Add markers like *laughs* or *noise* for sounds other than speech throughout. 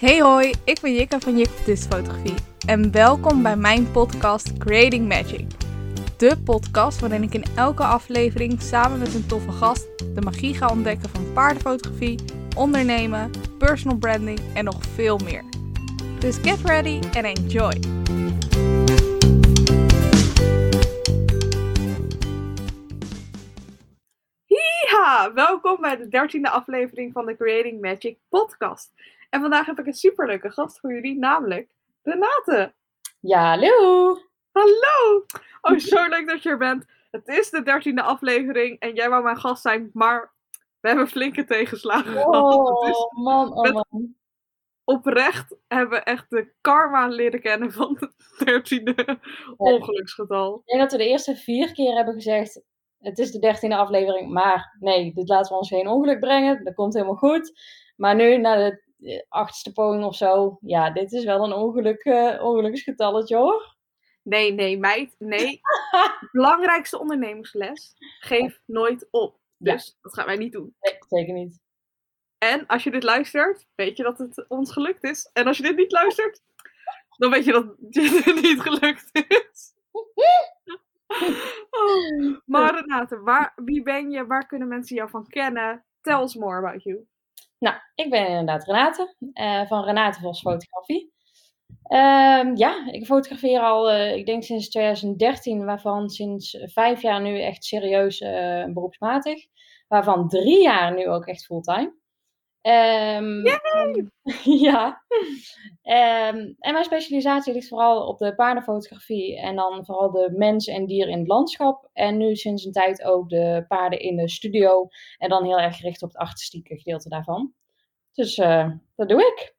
Hey hoi, ik ben Jikka van Jik Fotografie en welkom bij mijn podcast Creating Magic. De podcast waarin ik in elke aflevering samen met een toffe gast de magie ga ontdekken van paardenfotografie, ondernemen, personal branding en nog veel meer. Dus get ready and enjoy! Hiha, welkom bij de dertiende aflevering van de Creating Magic podcast. En vandaag heb ik een superleuke gast voor jullie, namelijk Renate. Ja, hallo! Hallo! Oh, zo leuk dat je er bent. Het is de dertiende aflevering en jij wou mijn gast zijn, maar we hebben flinke tegenslagen gehad. Oh, man, oh, man. Oprecht hebben we echt de karma leren kennen van het dertiende ongeluksgetal. Ik denk dat we de eerste vier keer hebben gezegd, het is de dertiende aflevering, maar nee, dit laten we ons geen ongeluk brengen, dat komt helemaal goed. Maar nu, na de achtste poging of zo. Ja, dit is wel een ongeluk, uh, ongeluksgetalletje hoor. Nee, nee, meid. Nee. *laughs* Belangrijkste ondernemingsles. Geef nooit op. Dus dat gaan wij niet doen. Nee, zeker niet. En als je dit luistert, weet je dat het ons gelukt is. En als je dit niet luistert, dan weet je dat *laughs* dit niet gelukt is. *laughs* Oh. Maar Renate, waar, wie ben je? Waar kunnen mensen jou van kennen? Tell us more about you. Nou, ik ben inderdaad Renate, uh, van Renate Vos Fotografie. Uh, ja, ik fotografeer al, uh, ik denk sinds 2013, waarvan sinds vijf jaar nu echt serieus uh, beroepsmatig. Waarvan drie jaar nu ook echt fulltime. Um, *laughs* ja. Um, en mijn specialisatie ligt vooral op de paardenfotografie en dan vooral de mens en dier in het landschap. En nu sinds een tijd ook de paarden in de studio en dan heel erg gericht op het artistieke gedeelte daarvan. Dus uh, dat doe ik.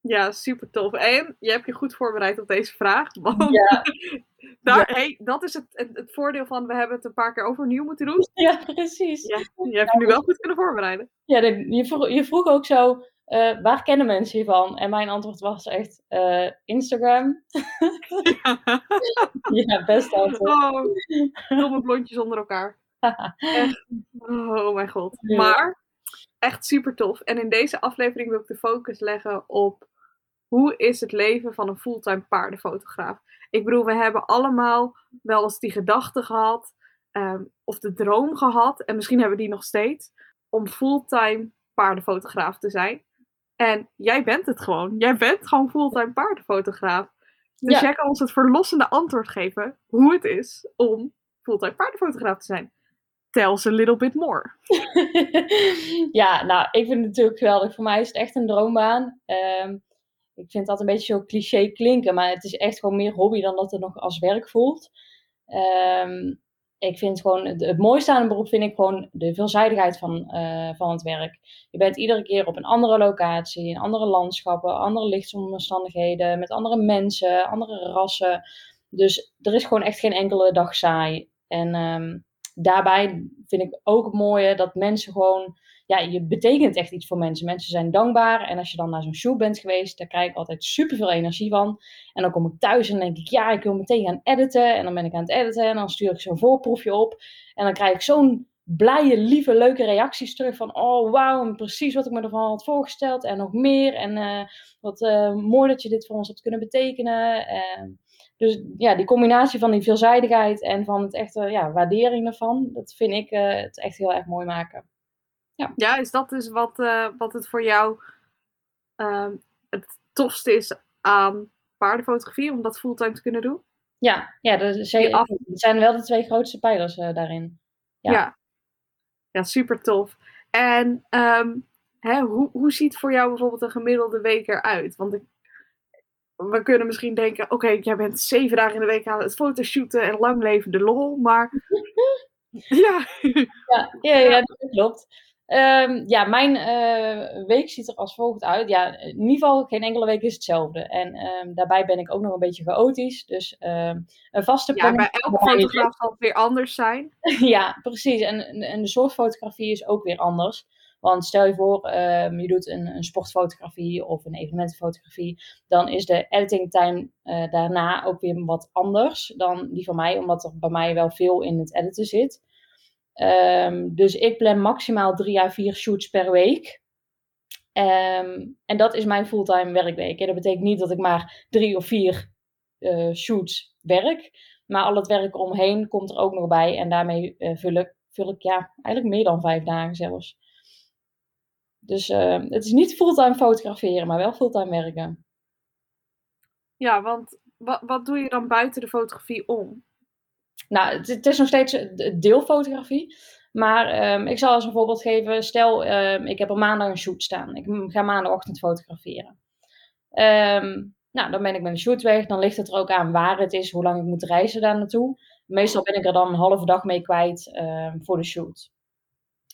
Ja, super tof. En je hebt je goed voorbereid op deze vraag. Want ja. *laughs* daar, ja. Hey, dat is het, het, het, voordeel van, we hebben het een paar keer overnieuw moeten doen. Ja, precies. Ja, je hebt je nu wel goed kunnen voorbereiden. Ja, je, vroeg, je vroeg ook zo, uh, waar kennen mensen hiervan? En mijn antwoord was echt, uh, Instagram. Ja. *laughs* ja, best antwoord. Oh, domme blondjes onder elkaar. *laughs* echt. Oh mijn god. Maar, echt super tof. En in deze aflevering wil ik de focus leggen op hoe is het leven van een fulltime paardenfotograaf. Ik bedoel, we hebben allemaal wel eens die gedachte gehad, um, of de droom gehad, en misschien hebben we die nog steeds, om fulltime paardenfotograaf te zijn. En jij bent het gewoon. Jij bent gewoon fulltime paardenfotograaf. Dus ja. jij kan ons het verlossende antwoord geven hoe het is om fulltime paardenfotograaf te zijn. Tell us a little bit more. *laughs* ja, nou, ik vind het natuurlijk geweldig. Voor mij is het echt een droombaan. Um, ik vind dat een beetje zo cliché klinken, maar het is echt gewoon meer hobby dan dat het nog als werk voelt. Um, ik vind gewoon, het, mooiste aan een beroep vind ik gewoon de veelzijdigheid van, uh, van het werk. Je bent iedere keer op een andere locatie, in andere landschappen, andere lichtsomstandigheden, met andere mensen, andere rassen. Dus er is gewoon echt geen enkele dag saai. En um, daarbij vind ik ook het mooie dat mensen gewoon ja, je betekent echt iets voor mensen. Mensen zijn dankbaar. En als je dan naar zo'n show bent geweest, daar krijg ik altijd super veel energie van. En dan kom ik thuis en denk ik, ja, ik wil meteen gaan editen. En dan ben ik aan het editen en dan stuur ik zo'n voorproefje op. En dan krijg ik zo'n blije, lieve, leuke reacties terug van, oh wauw, precies wat ik me ervan had voorgesteld en nog meer. En uh, wat uh, mooi dat je dit voor ons hebt kunnen betekenen. Uh, dus ja, die combinatie van die veelzijdigheid en van het echte ja, waardering ervan, dat vind ik het echt heel erg mooi maken. Ja. ja, is dat dus wat, uh, wat het voor jou uh, het tofste is aan paardenfotografie, om dat fulltime te kunnen doen? Ja, ja dat, zijn wel de twee grootste pijlers uh, daarin. Ja. ja. Ja, super tof. En um, hè, hoe, hoe ziet voor jou bijvoorbeeld een gemiddelde week eruit? Want ik, we kunnen misschien denken, oké, okay, jij bent zeven dagen in de week aan het fotoshooten en lang leven de lol, maar... *laughs* ja. Ja, ja, ja, dat klopt. Um, ja, mijn uh, week ziet er als volgt uit. Ja, in ieder geval geen enkele week is hetzelfde. En um, daarbij ben ik ook nog een beetje chaotisch. Dus um, een vaste Ja, bij elke fotograaf zal het weer anders zijn. *laughs* ja, precies. En, en de soort fotografie is ook weer anders. Want stel je voor, je doet een, sportfotografie of een evenementenfotografie. Dan is de editing time uh, daarna ook weer wat anders dan die van mij. Omdat er bij mij wel veel in het editen zit. Um, dus ik plan maximaal drie à vier shoots per week. Ehm, en dat is mijn fulltime werkweek. En dat betekent niet dat ik maar drie of vier uh, shoots werk. Maar al het werk omheen komt er ook nog bij. En daarmee uh, vul, ik, vul ik ja, eigenlijk meer dan vijf dagen zelfs. Dus uh, het is niet fulltime fotograferen, maar wel fulltime werken. Ja, want wat, wat doe je dan buiten de fotografie om? Nou, het, het is nog steeds deelfotografie. Maar um, ik zal als een voorbeeld geven. Stel, um, ik heb op maandag een shoot staan. Ik ga maandagochtend fotograferen. Um, nou, dan ben ik met een shoot weg. Dan ligt het er ook aan waar het is, hoe lang ik moet reizen daar naartoe. Meestal ben ik er dan een halve dag mee kwijt voor de shoot.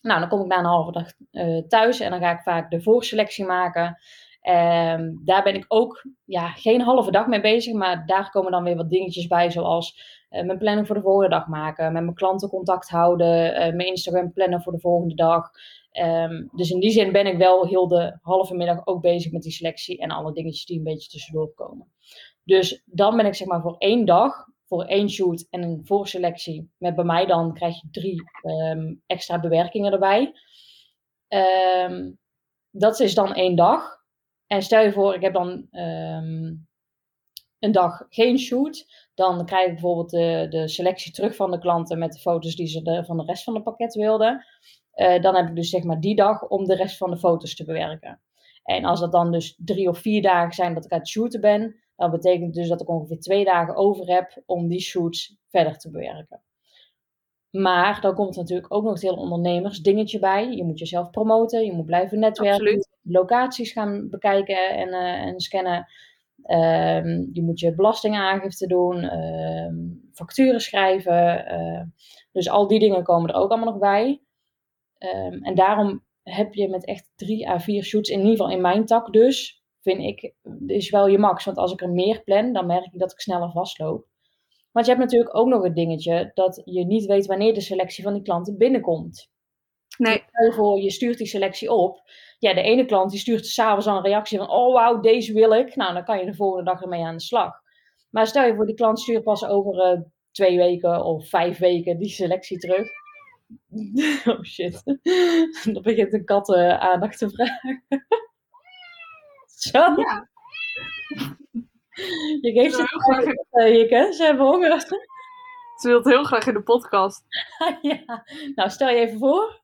Nou, dan kom ik na een halve dag uh, thuis en dan ga ik vaak de voorselectie maken. Um, daar ben ik ook ja, geen halve dag mee bezig, maar daar komen dan weer wat dingetjes bij, zoals uh, mijn planning voor de volgende dag maken, met mijn klanten contact houden, uh, mijn Instagram plannen voor de volgende dag. Um, dus in die zin ben ik wel heel de halve middag ook bezig met die selectie en alle dingetjes die een beetje tussendoor komen. Dus dan ben ik zeg maar voor één dag, voor één shoot en een voorselectie, met bij mij dan krijg je drie um, extra bewerkingen erbij. dat is dan één dag. En stel je voor, ik heb dan um, een dag geen shoot. Dan krijg ik bijvoorbeeld de, de, selectie terug van de klanten met de foto's die ze van de rest van het pakket wilden. Uh, dan heb ik dus zeg maar die dag om de rest van de foto's te bewerken. En als dat dan dus drie of vier dagen zijn dat ik aan het shooten ben, dan betekent dus dat ik ongeveer twee dagen over heb om die shoots verder te bewerken. Maar dan komt natuurlijk ook nog het hele ondernemersdingetje bij. Je moet jezelf promoten, je moet blijven netwerken, Absoluut. locaties gaan bekijken en, uh, en scannen. Um, je moet je belastingaangifte doen, um, facturen schrijven. Uh, dus al die dingen komen er ook allemaal nog bij. Um, en daarom heb je met echt drie à vier shoots, in ieder geval in mijn tak dus, vind ik, is wel je max. Want als ik er meer plan, dan merk ik dat ik sneller vastloop. Want je hebt natuurlijk ook nog het dingetje dat je niet weet wanneer de selectie van die klanten binnenkomt. Nee. Stel voor, je stuurt die selectie op. Ja, de ene klant die stuurt s'avonds al een reactie van, oh wauw, deze wil ik. Nou, dan kan je de volgende dag ermee aan de slag. Maar stel je voor, die klant stuurt pas over uh, twee weken of vijf weken die selectie terug. *laughs* Oh shit. *laughs* Dan begint een kat uh, aandacht te vragen. Zo. Ja. *laughs* Je geeft ze heel graag in... Ze hebben honger. *laughs* Ze wil heel graag in de podcast. *laughs* ja, nou stel je even voor.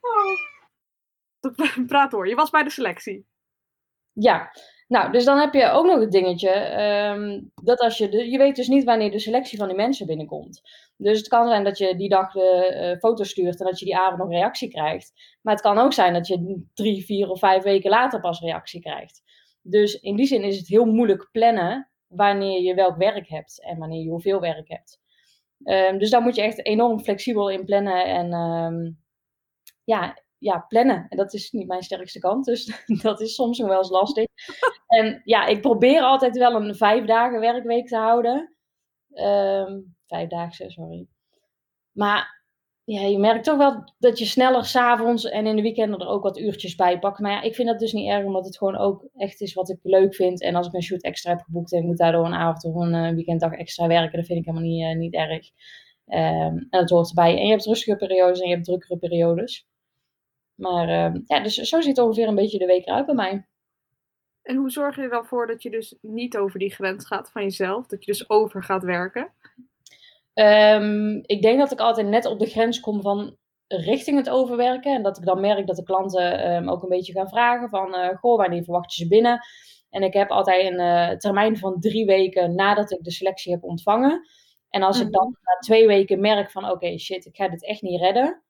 oh. Praat hoor, je was bij de selectie. Ja, nou, dus dan heb je ook nog het dingetje um, dat als je, de, je weet dus niet wanneer de selectie van die mensen binnenkomt. Dus het kan zijn dat je die dag de uh, foto stuurt en dat je die avond nog reactie krijgt. Maar het kan ook zijn dat je drie, vier of vijf weken later pas reactie krijgt. Dus in die zin is het heel moeilijk plannen wanneer je welk werk hebt en wanneer je hoeveel werk hebt. Um, dus daar moet je echt enorm flexibel in plannen en um, ja, ja, plannen. En dat is niet mijn sterkste kant, dus *laughs* dat is soms nog wel eens lastig. *laughs* en ja, ik probeer altijd wel een vijf dagen werkweek te houden. Um, vijf dagen, sorry. Maar ja, je merkt toch wel dat je sneller s'avonds en in de weekenden er ook wat uurtjes bij pakt. Maar ja, ik vind dat dus niet erg, omdat het gewoon ook echt is wat ik leuk vind. En als ik een shoot extra heb geboekt en ik moet daardoor een avond of een uh, weekenddag extra werken, dat vind ik helemaal niet, uh, niet erg. Um, en dat hoort erbij. En je hebt rustige periodes en je hebt drukkere periodes. Maar uh, ja, dus zo ziet ongeveer een beetje de week eruit bij mij. En hoe zorg je er dan voor dat je dus niet over die grens gaat van jezelf? Dat je dus over gaat werken? Um, ik denk dat ik altijd net op de grens kom van richting het overwerken. En dat ik dan merk dat de klanten um, ook een beetje gaan vragen van... Uh, goh, wanneer verwacht je ze binnen? En ik heb altijd een uh, termijn van drie weken nadat ik de selectie heb ontvangen. En als ik dan mhm. na twee weken merk van... oké, okay, shit, ik ga dit echt niet redden...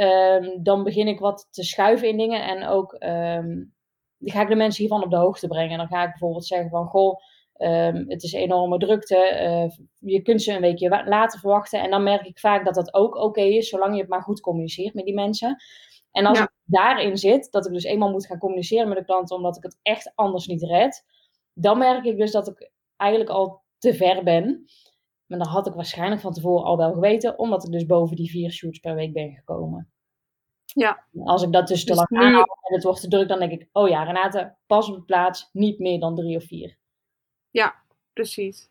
Um, dan begin ik wat te schuiven in dingen. En ook um, ga ik de mensen hiervan op de hoogte brengen. Dan ga ik bijvoorbeeld zeggen van, goh, um, het is enorme drukte. Uh, je kunt ze een weekje later verwachten. En dan merk ik vaak dat dat ook oké is, zolang je het maar goed communiceert met die mensen. En als ja. ik daarin zit, dat ik dus eenmaal moet gaan communiceren met de klanten, omdat ik het echt anders niet red, dan merk ik dus dat ik eigenlijk al te ver ben. Maar dat had ik waarschijnlijk van tevoren al wel geweten, omdat ik dus boven die vier shoots per week ben gekomen. Ja. Als ik dat dus te lang nu... en het wordt te druk, dan denk ik, oh ja, Renate, pas op de plaats, niet meer dan drie of vier. Ja, precies.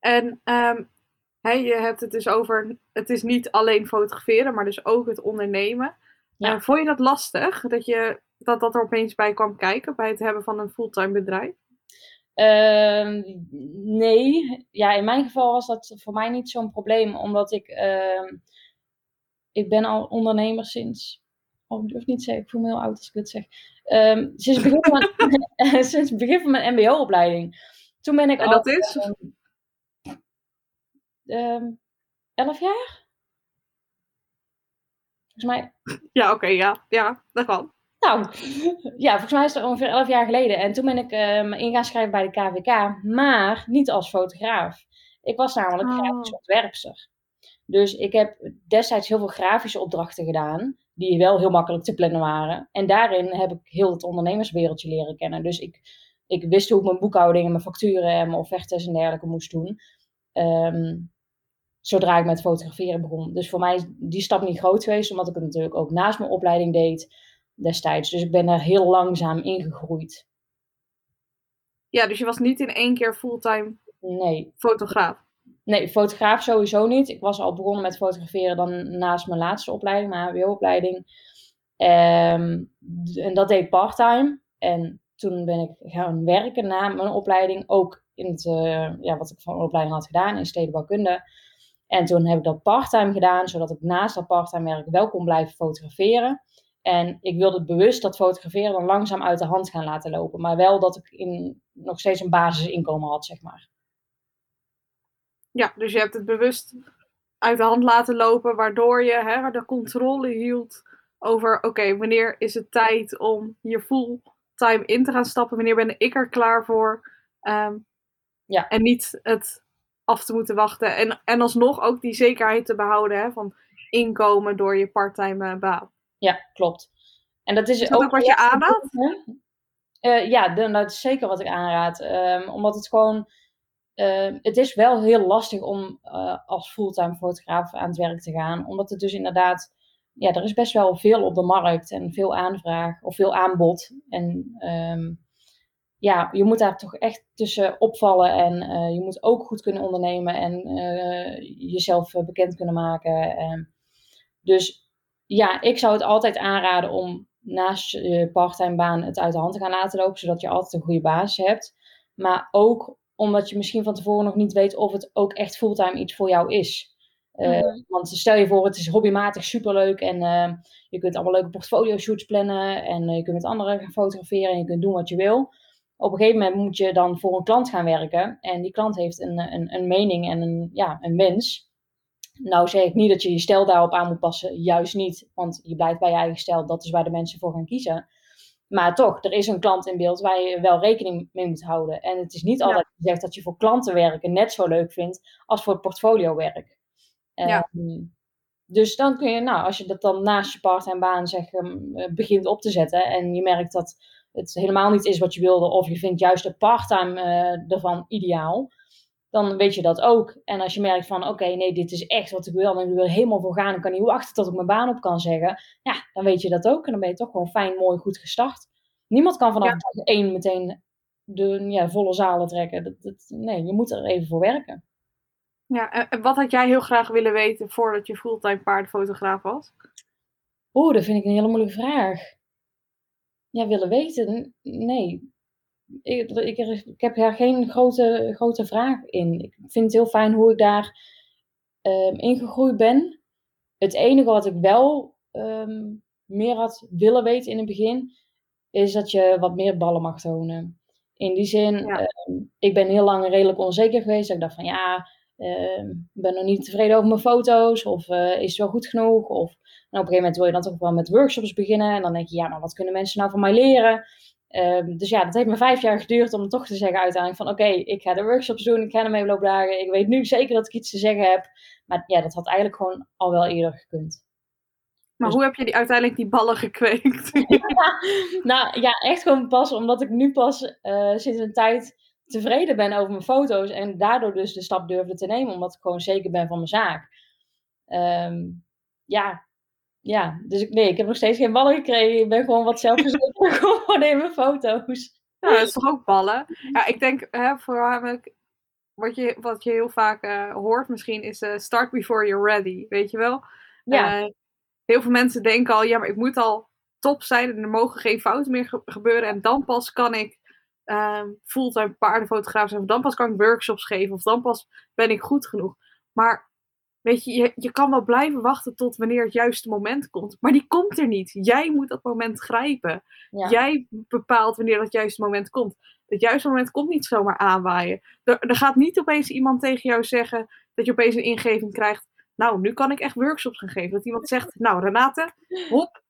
En um, hey, je hebt het dus over, het is niet alleen fotograferen, maar dus ook het ondernemen. Ja. Uh, vond je dat lastig, dat, je, dat dat er opeens bij kwam kijken bij het hebben van een fulltime bedrijf? Uh, nee, ja, in mijn geval was dat voor mij niet zo'n probleem, omdat ik, uh, ik ben al ondernemer sinds, oh, ik durf niet te zeggen, ik voel me heel oud als ik dit zeg, um, sinds, het begin van mijn, *laughs* sinds het begin van mijn mbo-opleiding. Toen ben ik en dat is? Um, elf jaar? Volgens mij. Ja, oké, ja. Ja, dat kan. Nou, ja, volgens mij is het ongeveer elf jaar geleden. En toen ben ik in gaan schrijven bij de KVK, maar niet als fotograaf. Ik was namelijk oh. grafisch ontwerpster. Dus ik heb destijds heel veel grafische opdrachten gedaan, die wel heel makkelijk te plannen waren. En daarin heb ik heel het ondernemerswereldje leren kennen. Dus ik, ik wist hoe ik mijn boekhouding en mijn facturen en mijn offertes en dergelijke moest doen. Um, zodra ik met fotograferen begon. Dus voor mij is die stap niet groot geweest, omdat ik het natuurlijk ook naast mijn opleiding deed destijds. Dus ik ben daar heel langzaam ingegroeid. Ja, dus je was niet in één keer fulltime nee. fotograaf? Nee, fotograaf sowieso niet. Ik was al begonnen met fotograferen dan naast mijn laatste opleiding, mijn HBO-opleiding. Um, en dat deed ik parttime. En toen ben ik gaan werken na mijn opleiding, ook in het, uh, ja, wat ik van mijn opleiding had gedaan in stedenbouwkunde. En toen heb ik dat parttime gedaan, zodat ik naast dat parttime werk wel kon blijven fotograferen. En ik wilde bewust dat fotograferen dan langzaam uit de hand gaan laten lopen. Maar wel dat ik in, nog steeds een basisinkomen had, zeg maar. Ja, dus je hebt het bewust uit de hand laten lopen, waardoor je hè, de controle hield over: oké, wanneer is het tijd om hier fulltime in te gaan stappen? Wanneer ben ik er klaar voor? Um, ja. En niet het af te moeten wachten. En, en alsnog ook die zekerheid te behouden hè, van inkomen door je parttime eh, baan. Ja, klopt. En dat is, is dat ook, wat je aanraadt? Uh, ja, dat is zeker wat ik aanraad. Um, omdat het gewoon. Uh, het is wel heel lastig om als fulltime fotograaf aan het werk te gaan. Omdat het dus inderdaad. Ja, er is best wel veel op de markt en veel aanvraag of veel aanbod. En um, ja, je moet daar toch echt tussen opvallen en uh, je moet ook goed kunnen ondernemen en uh, jezelf bekend kunnen maken. Uh, dus ja, ik zou het altijd aanraden om naast je parttime baan het uit de hand te gaan laten lopen, zodat je altijd een goede basis hebt. Maar ook omdat je misschien van tevoren nog niet weet of het ook echt fulltime iets voor jou is. Mm. Want stel je voor, het is hobbymatig superleuk en je kunt allemaal leuke portfolio shoots plannen en je kunt met anderen gaan fotograferen en je kunt doen wat je wil op een gegeven moment moet je dan voor een klant gaan werken. En die klant heeft een, een, een mening en een, ja, een wens. Nou zeg ik niet dat je je stijl daarop aan moet passen. Juist niet. Want je blijft bij je eigen stijl. Dat is waar de mensen voor gaan kiezen. Maar toch, er is een klant in beeld waar je wel rekening mee moet houden. En het is niet altijd gezegd dat je voor klanten werken net zo leuk vindt als voor portfolio werk. Ja. Ehm, dus dan kun je, nou, als je dat dan naast je part-time baan zeg, um, begint op te zetten en je merkt dat het helemaal niet is wat je wilde, of je vindt juist de parttime uh, ervan ideaal, dan weet je dat ook. En als je merkt van, oké, nee, dit is echt wat ik wil, en ik wil er helemaal voor gaan, en kan niet wachten tot ik mijn baan op kan zeggen, ja, dan weet je dat ook. En dan ben je toch gewoon fijn, mooi, goed gestart. Niemand kan vanaf dag één meteen de ja, volle zalen trekken. Dat, dat, nee, je moet er even voor werken. Ja, en wat had jij heel graag willen weten voordat je fulltime paardenfotograaf was? Oeh, dat vind ik een hele moeilijke vraag ja, willen weten? Nee. Ik, ik, ik heb daar geen grote, grote vraag in. Ik vind het heel fijn hoe ik daar um, ingegroeid ben. Het enige wat ik wel um, meer had willen weten in het begin, is dat je wat meer ballen mag tonen. In die zin, ja. um, ik ben heel lang redelijk onzeker geweest. Ik dacht van ja, ik ben nog niet tevreden over mijn foto's. Of uh, is het wel goed genoeg? Of en op een gegeven moment wil je dan toch wel met workshops beginnen. En dan denk je, ja, maar wat kunnen mensen nou van mij leren? Um, dus ja, dat heeft me vijf jaar geduurd om toch te zeggen uiteindelijk van oké, ik ga de workshops doen, ik ga de meeloopdagen. Ik weet nu zeker dat ik iets te zeggen heb. Maar ja, dat had eigenlijk gewoon al wel eerder gekund. Maar dus... hoe heb je die, uiteindelijk die ballen gekweekt? *laughs* nou ja, echt gewoon pas omdat ik nu pas uh, sinds een tijd tevreden ben over mijn foto's. En daardoor dus de stap durfde te nemen, omdat ik gewoon zeker ben van mijn zaak. Um, ja, ja, dus ik, nee, ik heb nog steeds geen ballen gekregen. Ik ben gewoon wat zelfverzekerd *laughs* gewoon in mijn foto's. Ja, dat is toch ook ballen? Ja, ik denk hè, voornamelijk wat je, wat je heel vaak uh, hoort misschien is uh, start before you're ready, weet je wel? Ja. Uh, heel veel mensen denken al, ja, maar ik moet al top zijn en er mogen geen fouten meer gebeuren. En dan pas kan ik uh, fulltime paardenfotograaf zijn. Of dan pas kan ik workshops geven. Of dan pas ben ik goed genoeg. Maar weet je, je, je kan wel blijven wachten tot wanneer het juiste moment komt. Maar die komt er niet. Jij moet dat moment grijpen. Jij bepaalt wanneer dat juiste moment komt. Het juiste moment komt niet zomaar aanwaaien. Er, er gaat niet opeens iemand tegen jou zeggen dat je opeens een ingeving krijgt. Nou, nu kan ik echt workshops gaan geven. Dat iemand zegt, nou Renate, hop,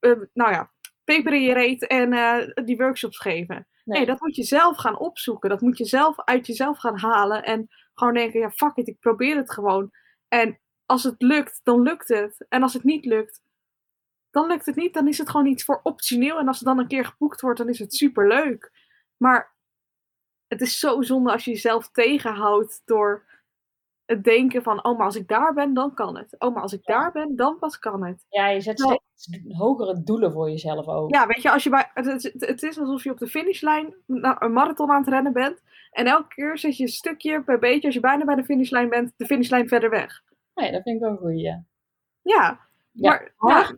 uh, nou ja, peper in je reet en uh, die workshops geven. Nee. dat moet je zelf gaan opzoeken. Dat moet je zelf uit jezelf gaan halen. En gewoon denken, ja, fuck it, ik probeer het gewoon. En als het lukt, dan lukt het. En als het niet lukt, dan lukt het niet. Dan is het gewoon iets voor optioneel. En als het dan een keer geboekt wordt, dan is het super leuk. Maar het is zo zonde als je jezelf tegenhoudt door het denken van, oh, maar als ik daar ben, dan kan het. Oh, maar als ik daar ben, dan pas kan het. Ja, je zet nou steeds hogere doelen voor jezelf ook. Ja, weet je, als je bij, het, het, is alsof je op de finishlijn een marathon aan het rennen bent. En elke keer zet je een stukje per beetje, als je bijna bij de finishlijn bent, de finishlijn verder weg. Nee, dat vind ik ook goed, ja. Ja, maar... Ja,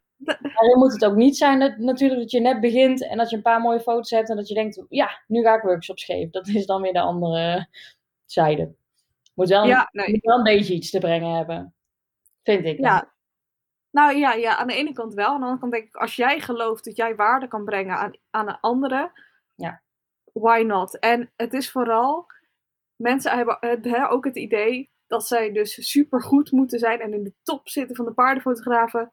dan moet het ook niet zijn dat, natuurlijk dat je net begint en dat je een paar mooie foto's hebt en dat je denkt, ja, nu ga ik workshops geven. Dat is dan weer de andere zijde. Moet wel, ja, nee. moet wel een beetje iets te brengen hebben. Vind ik. Ja. Nou ja, ja, aan de ene kant wel. Aan de andere kant denk ik, als jij gelooft dat jij waarde kan brengen aan, aan een andere, ja. why not? En het is vooral, mensen hebben hè, ook het idee dat zij dus super goed moeten zijn en in de top zitten van de paardenfotografen.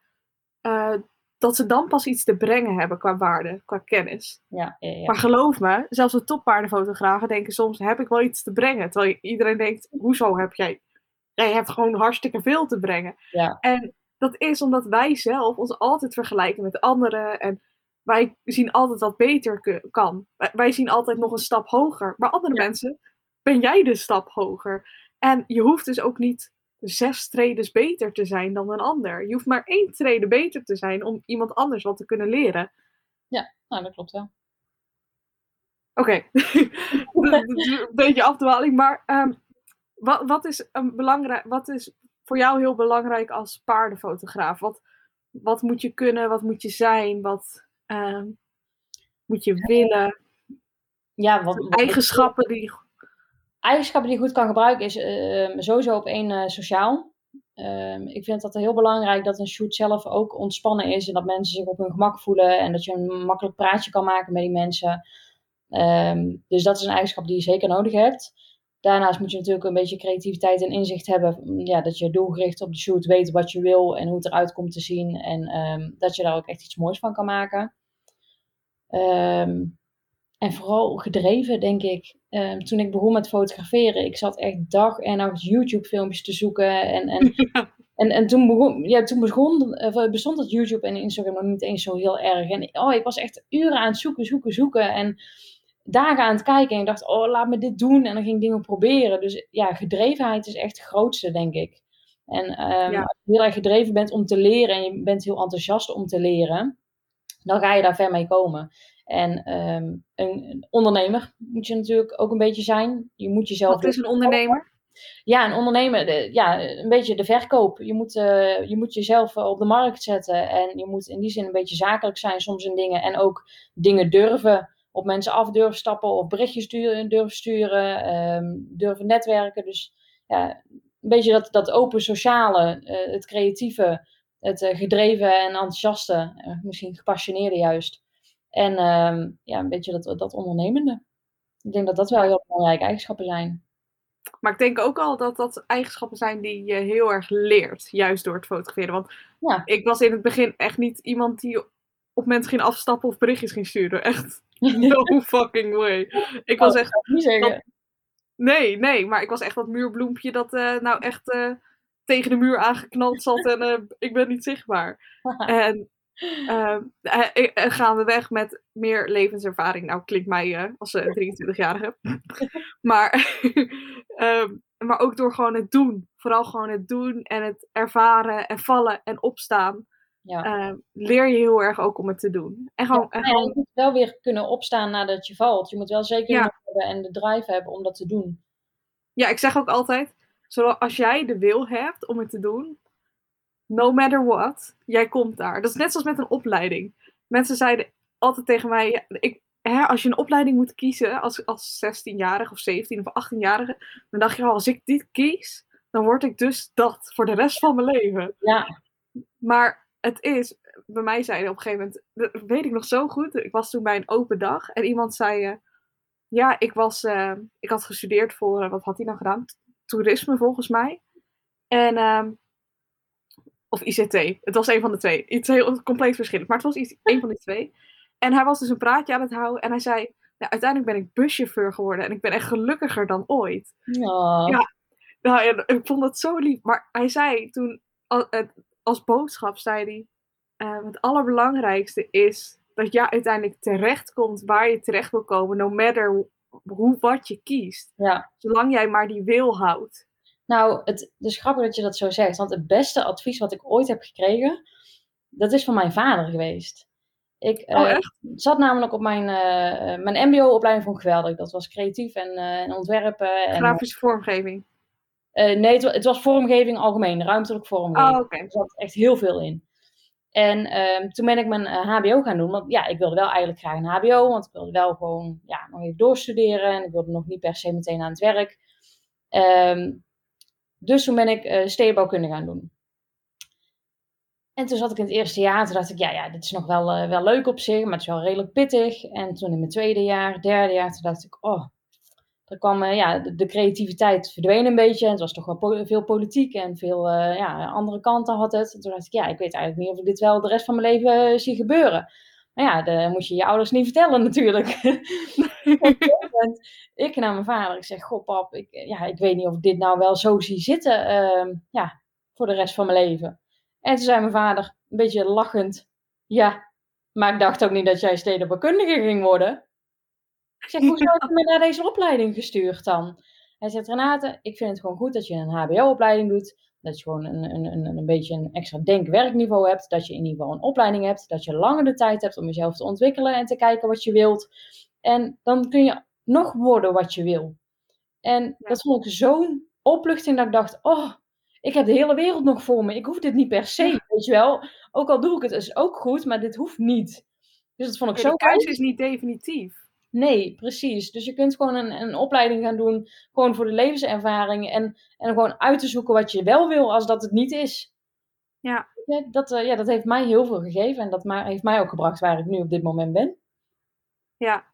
Uh, dat ze dan pas iets te brengen hebben qua waarde, qua kennis. Ja, ja, ja. Maar geloof me, zelfs de toppaardenfotografen denken soms, heb ik wel iets te brengen? Terwijl iedereen denkt, hoezo heb jij? Jij hebt gewoon hartstikke veel te brengen. Ja. En dat is omdat wij zelf ons altijd vergelijken met anderen. En wij zien altijd wat beter kan. Wij zien altijd nog een stap hoger. Maar andere mensen, ben jij de stap hoger? En je hoeft dus ook niet zes tredes beter te zijn dan een ander. Je hoeft maar één trede beter te zijn om iemand anders wat te kunnen leren. Ja, nou, dat klopt wel. Oké, *laughs* een beetje afdwaling, maar um, wat, wat, is een belangrijk, wat is voor jou heel belangrijk als paardenfotograaf? Wat, wat moet je kunnen, wat moet je zijn, wat um, moet je willen? Ja, wat, wat eigenschappen die eigenschappen die je goed kan gebruiken is uh, sowieso op één uh, sociaal. Uh, ik vind dat heel belangrijk dat een shoot zelf ook ontspannen is en dat mensen zich op hun gemak voelen en dat je een makkelijk praatje kan maken met die mensen. Um, dus dat is een eigenschap die je zeker nodig hebt. Daarnaast moet je natuurlijk een beetje creativiteit en inzicht hebben. Ja, dat je doelgericht op de shoot weet wat je wil en hoe het eruit komt te zien. En dat je daar ook echt iets moois van kan maken. En vooral gedreven, denk ik. Um, toen ik begon met fotograferen, ik zat echt dag en nacht YouTube-filmpjes te zoeken. En, en, *laughs* en, en toen, begon, ja, toen begon, uh, bestond dat YouTube en Instagram nog niet eens zo heel erg. En oh, ik was echt uren aan het zoeken, zoeken, zoeken. En dagen aan het kijken. En ik dacht, oh, laat me dit doen. En dan ging ik dingen proberen. Dus ja, gedrevenheid is echt het grootste, denk ik. En um, ja. als je heel erg gedreven bent om te leren en je bent heel enthousiast om te leren, dan ga je daar ver mee komen. En um, een, ondernemer moet je natuurlijk ook een beetje zijn. Je moet jezelf. Wat is een ondernemer? Ja, een ondernemer, de, ja, een beetje de verkoop. Je moet, uh, je moet jezelf op de markt zetten en je moet in die zin een beetje zakelijk zijn soms in dingen. En ook dingen durven, op mensen af durven stappen of berichtjes durven sturen, um, durven netwerken. Dus ja, een beetje dat, dat open sociale, uh, het creatieve, het uh, gedreven en enthousiaste, misschien gepassioneerde juist. En um, ja, een beetje dat, dat ondernemende. Ik denk dat dat wel heel belangrijke eigenschappen zijn. Maar ik denk ook al dat dat eigenschappen zijn die je heel erg leert, juist door het fotograferen. Want ja. ik was in het begin echt niet iemand die op mensen ging afstappen of berichtjes ging sturen. Echt, *laughs* no fucking way. Ik was oh, echt... niet zeggen. Dat... Nee, nee, maar ik was echt dat muurbloempje dat uh, nou echt uh, tegen de muur aangeknald zat en uh, ik ben niet zichtbaar. *laughs* en uh, gaan we weg met meer levenservaring. Nou, klinkt mij uh, als 23-jarige. *laughs* maar, uh, *laughs* maar ook door gewoon het doen. Vooral gewoon het doen en het ervaren en vallen en opstaan. Ja. Ehm, leer je heel erg ook om het te doen. En gewoon, ja, en gewoon... je moet wel weer kunnen opstaan nadat je valt. Je moet wel zeker ja. hebben en de drive hebben om dat te doen. Ja, ik zeg ook altijd, zoals als jij de wil hebt om het te doen, no matter what, jij komt daar. Dat is net zoals met een opleiding. Mensen zeiden altijd tegen mij, ja, ik, hè, als je een opleiding moet kiezen als, als 16-jarige of 17 of 18-jarige, dan dacht je, oh, als ik dit kies, dan word ik dus dat voor de rest van mijn leven. Ja. Maar het is, bij mij zeiden op een gegeven moment, dat weet ik nog zo goed, ik was toen bij een open dag en iemand zei, uh, ja, ik, was, uh, ik had gestudeerd voor, uh, wat had hij nou gedaan? Toerisme volgens mij. En, um, of ICT, het was een van de twee. Iets heel compleet verschillend, maar het was iets, een van die twee. En hij was dus een praatje aan het houden en hij zei, ja, uiteindelijk ben ik buschauffeur geworden en ik ben echt gelukkiger dan ooit. Oh. Ja, nou, ja, ik vond dat zo lief. Maar hij zei toen, als boodschap zei hij, uh, het allerbelangrijkste is dat jij uiteindelijk terechtkomt waar je terecht wil komen, no matter hoe wat je kiest. Ja. Zolang jij maar die wil houdt. Nou, het, is grappig dat je dat zo zegt, want het beste advies wat ik ooit heb gekregen, dat is van mijn vader geweest. Ik oh, uh, zat namelijk op mijn, uh, mijn MBO-opleiding vond ik geweldig. Dat was creatief en, uh, en ontwerpen. En, Grafische vormgeving. nee, het, het, was vormgeving algemeen, ruimtelijk vormgeving. Oh, okay. Er zat echt heel veel in. En ehm, toen ben ik mijn HBO gaan doen. Want ja, ik wilde wel eigenlijk graag een HBO. Want ik wilde wel gewoon ja, nog even doorstuderen. En ik wilde nog niet per se meteen aan het werk. Um, dus toen ben ik stedenbouwkunde gaan doen. En toen zat ik in het eerste jaar, toen dacht ik, ja, ja dit is nog wel, uh, wel leuk op zich, maar het is wel redelijk pittig. En toen in mijn tweede jaar, derde jaar, toen dacht ik, oh, er kwam, uh, ja, de, creativiteit verdween een beetje. En het was toch wel veel politiek en veel uh, ja, andere kanten had het. En toen dacht ik, ja, ik weet eigenlijk niet of ik dit wel de rest van mijn leven zie gebeuren. Maar ja, dat moet je je ouders niet vertellen natuurlijk. *laughs* ik naar mijn vader, ik zeg, goh pap, ik, ja, ik weet niet of ik dit nou wel zo zie zitten, ehm, ja, voor de rest van mijn leven. En toen zei mijn vader, een beetje lachend, ja, maar ik dacht ook niet dat jij stedenbouwkundige ging worden. Ik zeg, hoezo heb je me naar deze opleiding gestuurd dan? Hij zegt, Renate, ik vind het gewoon goed dat je een hbo-opleiding doet. Dat je gewoon een, een, een, een beetje een extra denkwerkniveau hebt. Dat je in ieder geval een opleiding hebt. Dat je langer de tijd hebt om jezelf te ontwikkelen en te kijken wat je wilt. En dan kun je nog worden wat je wil. En ja. dat vond ik zo'n opluchting dat ik dacht, oh, ik heb de hele wereld nog voor me. Ik hoef dit niet per se, weet je wel. Ook al doe ik het, is ook goed, maar dit hoeft niet. Dus dat vond ik ja, zo... De keuze is niet definitief. Nee, precies. Dus je kunt gewoon een, een opleiding gaan doen, gewoon voor de levenservaring. En, en gewoon uit te zoeken wat je wel wil, als dat het niet is. Ja. Dat, uh, ja, dat heeft mij heel veel gegeven. En dat ma heeft mij ook gebracht waar ik nu op dit moment ben. Ja,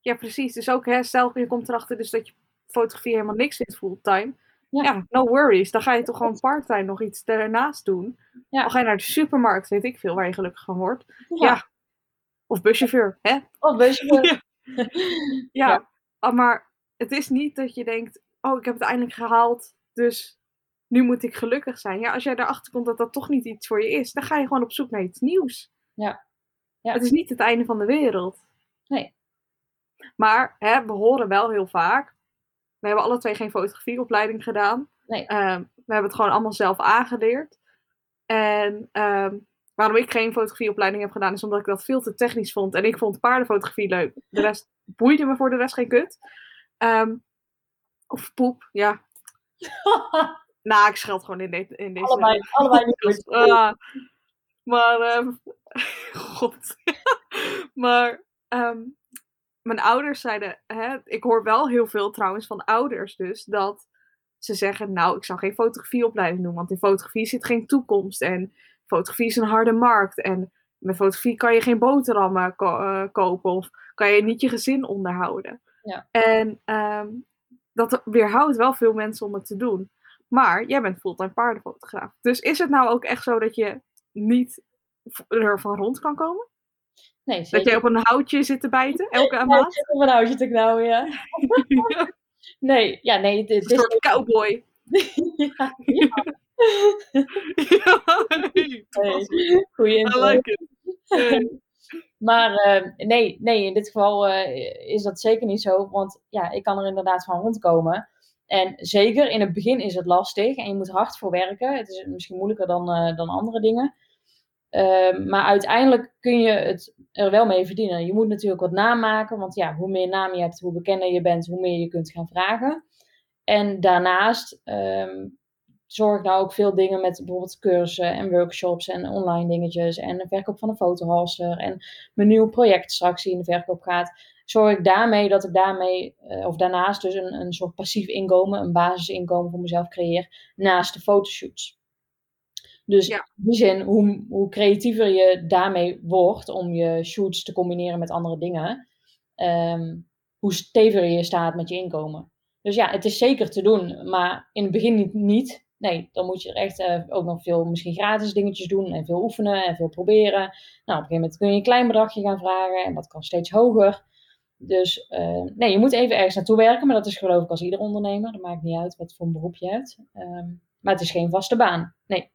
ja precies. Dus ook, hè, stel je komt erachter dus dat je fotografie helemaal niks vindt fulltime. Ja. ja, no worries. Dan ga je toch gewoon parttime nog iets ernaast doen. Ja. Dan ga je naar de supermarkt, weet ik veel, waar je gelukkig van wordt. Ja. ja. Of buschauffeur, hè? Of buschauffeur. *laughs* *laughs* ja. ja. Oh, maar het is niet dat je denkt, oh, ik heb het eindelijk gehaald, dus nu moet ik gelukkig zijn. Ja, als jij erachter komt dat dat toch niet iets voor je is, dan ga je gewoon op zoek naar iets nieuws. Ja. ja. Het is niet het einde van de wereld. Nee. Maar hè, we horen wel heel vaak, we hebben alle twee geen fotografieopleiding gedaan. Nee. Um, we hebben het gewoon allemaal zelf aangeleerd. En um, waarom ik geen fotografieopleiding heb gedaan, is omdat ik dat veel te technisch vond. En ik vond paardenfotografie leuk. De rest boeide me voor de rest geen kut. Um, of poep, ja. *laughs* nou, ik scheld gewoon in, de, in deze... Allebei, allebei *laughs* niet. Uh, maar, *laughs* god. maar, mijn ouders zeiden, hè, ik hoor wel heel veel trouwens van ouders dus, dat ze zeggen, nou, ik zou geen fotografieopleiding doen, want in fotografie zit geen toekomst en fotografie is een harde markt en met fotografie kan je geen boterhammen ko uh, kopen of kan je niet je gezin onderhouden. Ja. En um, dat weerhoudt wel veel mensen om het te doen. Maar jij bent fulltime paardenfotograaf. Dus is het nou ook echt zo dat je niet ervan rond kan komen? Nee, zeker. Dat jij op een houtje zit te bijten elke ja, maand? Ik op een houtje te knauwen, ja. *laughs* Nee, ja, nee. Dit, een soort cowboy. *laughs* ja, ja. *laughs* nee, Goeie I like it. Nee. Maar uh, nee, nee, in dit geval uh, is dat zeker niet zo. Want ja, ik kan er inderdaad van rondkomen. En zeker in het begin is het lastig en je moet hard voor werken. Het is misschien moeilijker dan, uh, dan andere dingen. Maar uiteindelijk kun je het er wel mee verdienen. Je moet natuurlijk wat naam maken, want ja, hoe meer naam je hebt, hoe bekender je bent, hoe meer je kunt gaan vragen. En daarnaast um, zorg nou ook veel dingen met bijvoorbeeld cursussen en workshops en online dingetjes en de verkoop van een fotohalster en mijn nieuw project straks die in de verkoop gaat. Zorg ik daarmee dat ik daarmee, uh, of daarnaast dus een, een soort passief inkomen, een basisinkomen voor mezelf creëer, naast de fotoshoots. Dus in die zin, hoe, hoe creatiever je daarmee wordt om je shoots te combineren met andere dingen, um, hoe steviger je staat met je inkomen. Dus ja, het is zeker te doen, maar in het begin niet. niet. Nee, dan moet je er echt uh, ook nog veel misschien gratis dingetjes doen en veel oefenen en veel proberen. Nou, op een gegeven moment kun je een klein bedragje gaan vragen en dat kan steeds hoger. Dus uh, nee, je moet even ergens naartoe werken, maar dat is geloof ik als ieder ondernemer. Dat maakt niet uit wat voor een beroep je hebt. Um, maar het is geen vaste baan. Nee.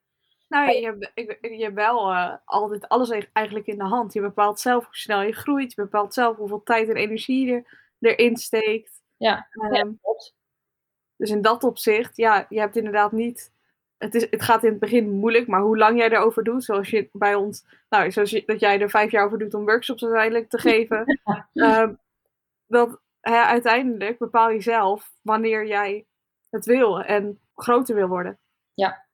Nou, je, je, je hebt wel uh, altijd alles e-, eigenlijk in de hand. Je bepaalt zelf hoe snel je groeit. Je bepaalt zelf hoeveel tijd en energie je erin steekt. Ja, um, ja klopt. Dus in dat opzicht, ja, je hebt inderdaad niet. Het, is, het gaat in het begin moeilijk, maar hoe lang jij erover doet, zoals je bij ons, nou, zoals je, dat jij er vijf jaar over doet om workshops uiteindelijk te geven, um, *laughs* dat hè, uiteindelijk bepaal je zelf wanneer jij het wil en groter wil worden. Ja,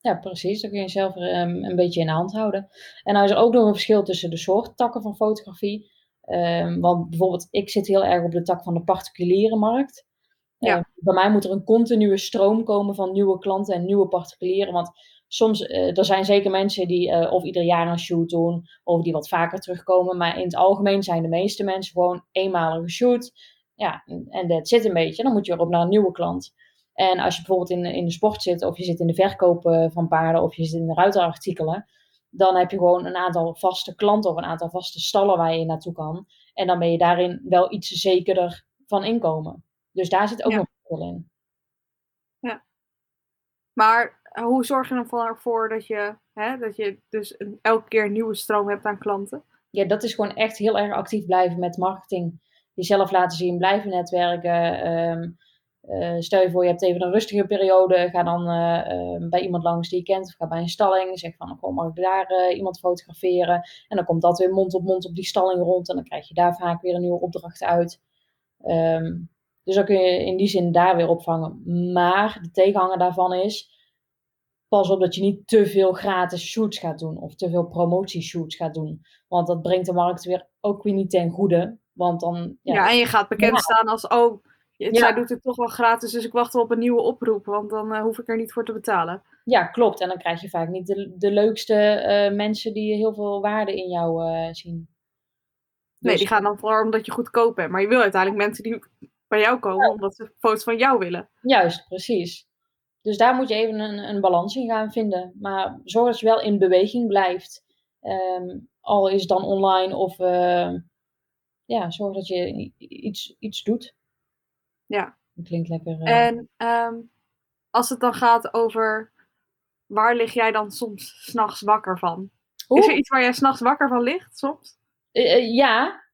ja, precies. Dan kun je zelf um, een beetje in de hand houden. En nou is er ook nog een verschil tussen de soort takken van fotografie. Um, want bijvoorbeeld, ik zit heel erg op de tak van de particuliere markt. Ja. Uh, bij mij moet er een continue stroom komen van nieuwe klanten en nieuwe particulieren. Want soms, uh, er zijn zeker mensen die uh, of ieder jaar een shoot doen, of die wat vaker terugkomen. Maar in het algemeen zijn de meeste mensen gewoon eenmalige shoot. Ja, en dat zit een beetje. Dan moet je erop naar een nieuwe klant. En als je bijvoorbeeld in, in de sport zit, of je zit in de verkoop van paarden, of je zit in de ruiterartikelen, dan heb je gewoon een aantal vaste klanten of een aantal vaste stallen waar je naartoe kan. En dan ben je daarin wel iets zekerder van inkomen. Dus daar zit ook ja. nog veel in. Ja. Maar eh, hoe zorg je ervoor dat je, hè, dat je dus een, elke keer een nieuwe stroom hebt aan klanten? Ja, dat is gewoon echt heel erg actief blijven met marketing. Jezelf laten zien, blijven netwerken. Um, uh, stel je voor, je hebt even een rustige periode. Ga dan uh, uh, bij iemand langs die je kent. Of ga bij een stalling. Zeg van, kom, mag ik daar iemand fotograferen? En dan komt dat weer mond op mond op die stalling rond. En dan krijg je daar vaak weer een nieuwe opdracht uit. Um, dus dan kun je in die zin daar weer opvangen. Maar de tegenhanger daarvan is, pas op dat je niet te veel gratis shoots gaat doen. Of te veel promotieshoots gaat doen. Want dat brengt de markt weer ook weer niet ten goede. Want dan, ja, ja en je gaat bekend ja. staan als, oh, ja. zij doet het toch wel gratis, dus ik wacht wel op een nieuwe oproep. Want dan uh, hoef ik er niet voor te betalen. Ja, klopt. En dan krijg je vaak niet de, de leukste uh, mensen die heel veel waarde in jou uh, zien. Nee, dus... die gaan dan vooral omdat je goedkoop bent. Maar je wil uiteindelijk mensen die bij jou komen, ja. omdat ze foto's van jou willen. Juist, precies. Dus daar moet je even een, een balans in gaan vinden. Maar zorg dat je wel in beweging blijft. Um, al is het dan online of uh, ja, zorg dat je iets, iets doet. Ja. Dat klinkt lekker. Uh... En um, als het dan gaat over waar lig jij dan soms s'nachts wakker van? Oeh. Is er iets waar jij s'nachts wakker van ligt soms? Uh, ja,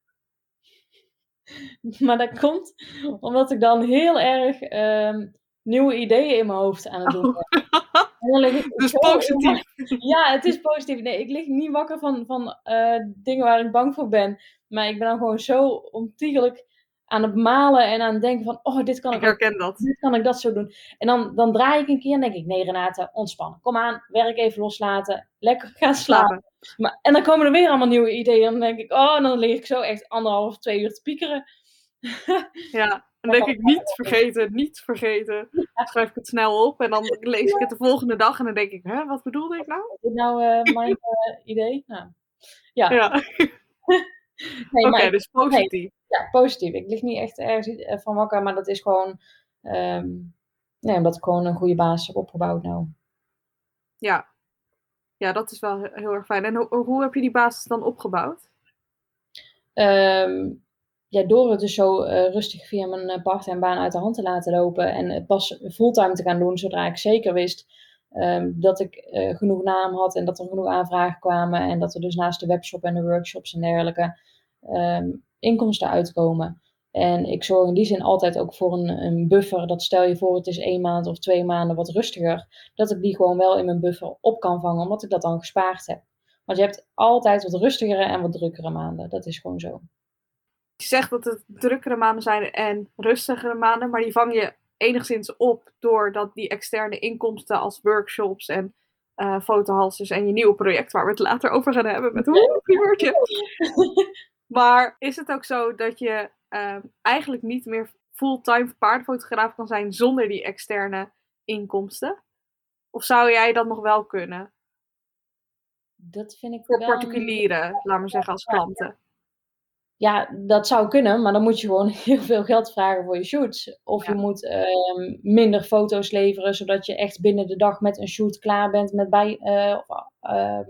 *laughs* maar dat komt omdat ik dan heel erg um, nieuwe ideeën in mijn hoofd aan het doen ben. *laughs* Oh. dus positief. Ja, het is positief. Nee, ik lig niet wakker van, van uh, dingen waar ik bang voor ben. Maar ik ben dan gewoon zo ontiegelijk aan het malen en aan het denken van, oh, dit kan ik, ik herken dat. Dit kan ik dat zo doen. En dan, dan draai ik een keer en denk ik, nee Renate, ontspannen. Kom aan, werk even loslaten, lekker gaan slapen. Maar, en dan komen er weer allemaal nieuwe ideeën. En dan denk ik, oh, en dan lig ik zo echt anderhalf, twee uur te piekeren. ja, dan *laughs* denk ik, niet vergeten, niet vergeten. Dan schrijf ik het snel op en dan lees ik het de volgende dag en dan denk ik, hè, wat bedoelde ik nou? Is dit nou uh, mijn uh, *laughs* idee? Nou, ja. ja. *laughs* nee, Oké, okay, dus positief. Ja, positief. Ik lig niet echt ergens eh, van wakker, maar dat is gewoon, um, nee, omdat ik gewoon een goede basis heb opgebouwd nou. Ja, ja, dat is wel heel erg fijn. En hoe, hoe heb je die basis dan opgebouwd? Um, ja, door het dus zo uh, rustig via mijn uh, part-time baan uit de hand te laten lopen en het pas fulltime te gaan doen, zodra ik zeker wist um, dat ik uh, genoeg naam had en dat er genoeg aanvragen kwamen en dat er dus naast de webshop en de workshops en dergelijke um, inkomsten uitkomen. En ik zorg in die zin altijd ook voor een, een, buffer. Dat stel je voor, het is één maand of twee maanden wat rustiger. Dat ik die gewoon wel in mijn buffer op kan vangen, omdat ik dat dan gespaard heb. Want je hebt altijd wat rustigere en wat drukkere maanden. Dat is gewoon zo. Je zegt dat het drukkere maanden zijn en rustigere maanden, maar die vang je enigszins op doordat die externe inkomsten als workshops en uh, fotohalsers en je nieuwe project waar we het later over gaan hebben met *laughs* hoe. *laughs* maar is het ook zo dat je uh, eigenlijk niet meer fulltime paardenfotograaf kan zijn zonder die externe inkomsten? Of zou jij dat nog wel kunnen? Dat vind ik Voor wel particulieren, laat maar zeggen, als klanten. Ja, dat zou kunnen, maar dan moet je gewoon *laughs* heel veel geld vragen voor je shoots. Of je moet uh, minder foto's leveren, zodat je echt binnen de dag met een shoot klaar bent met bij, uh, uh,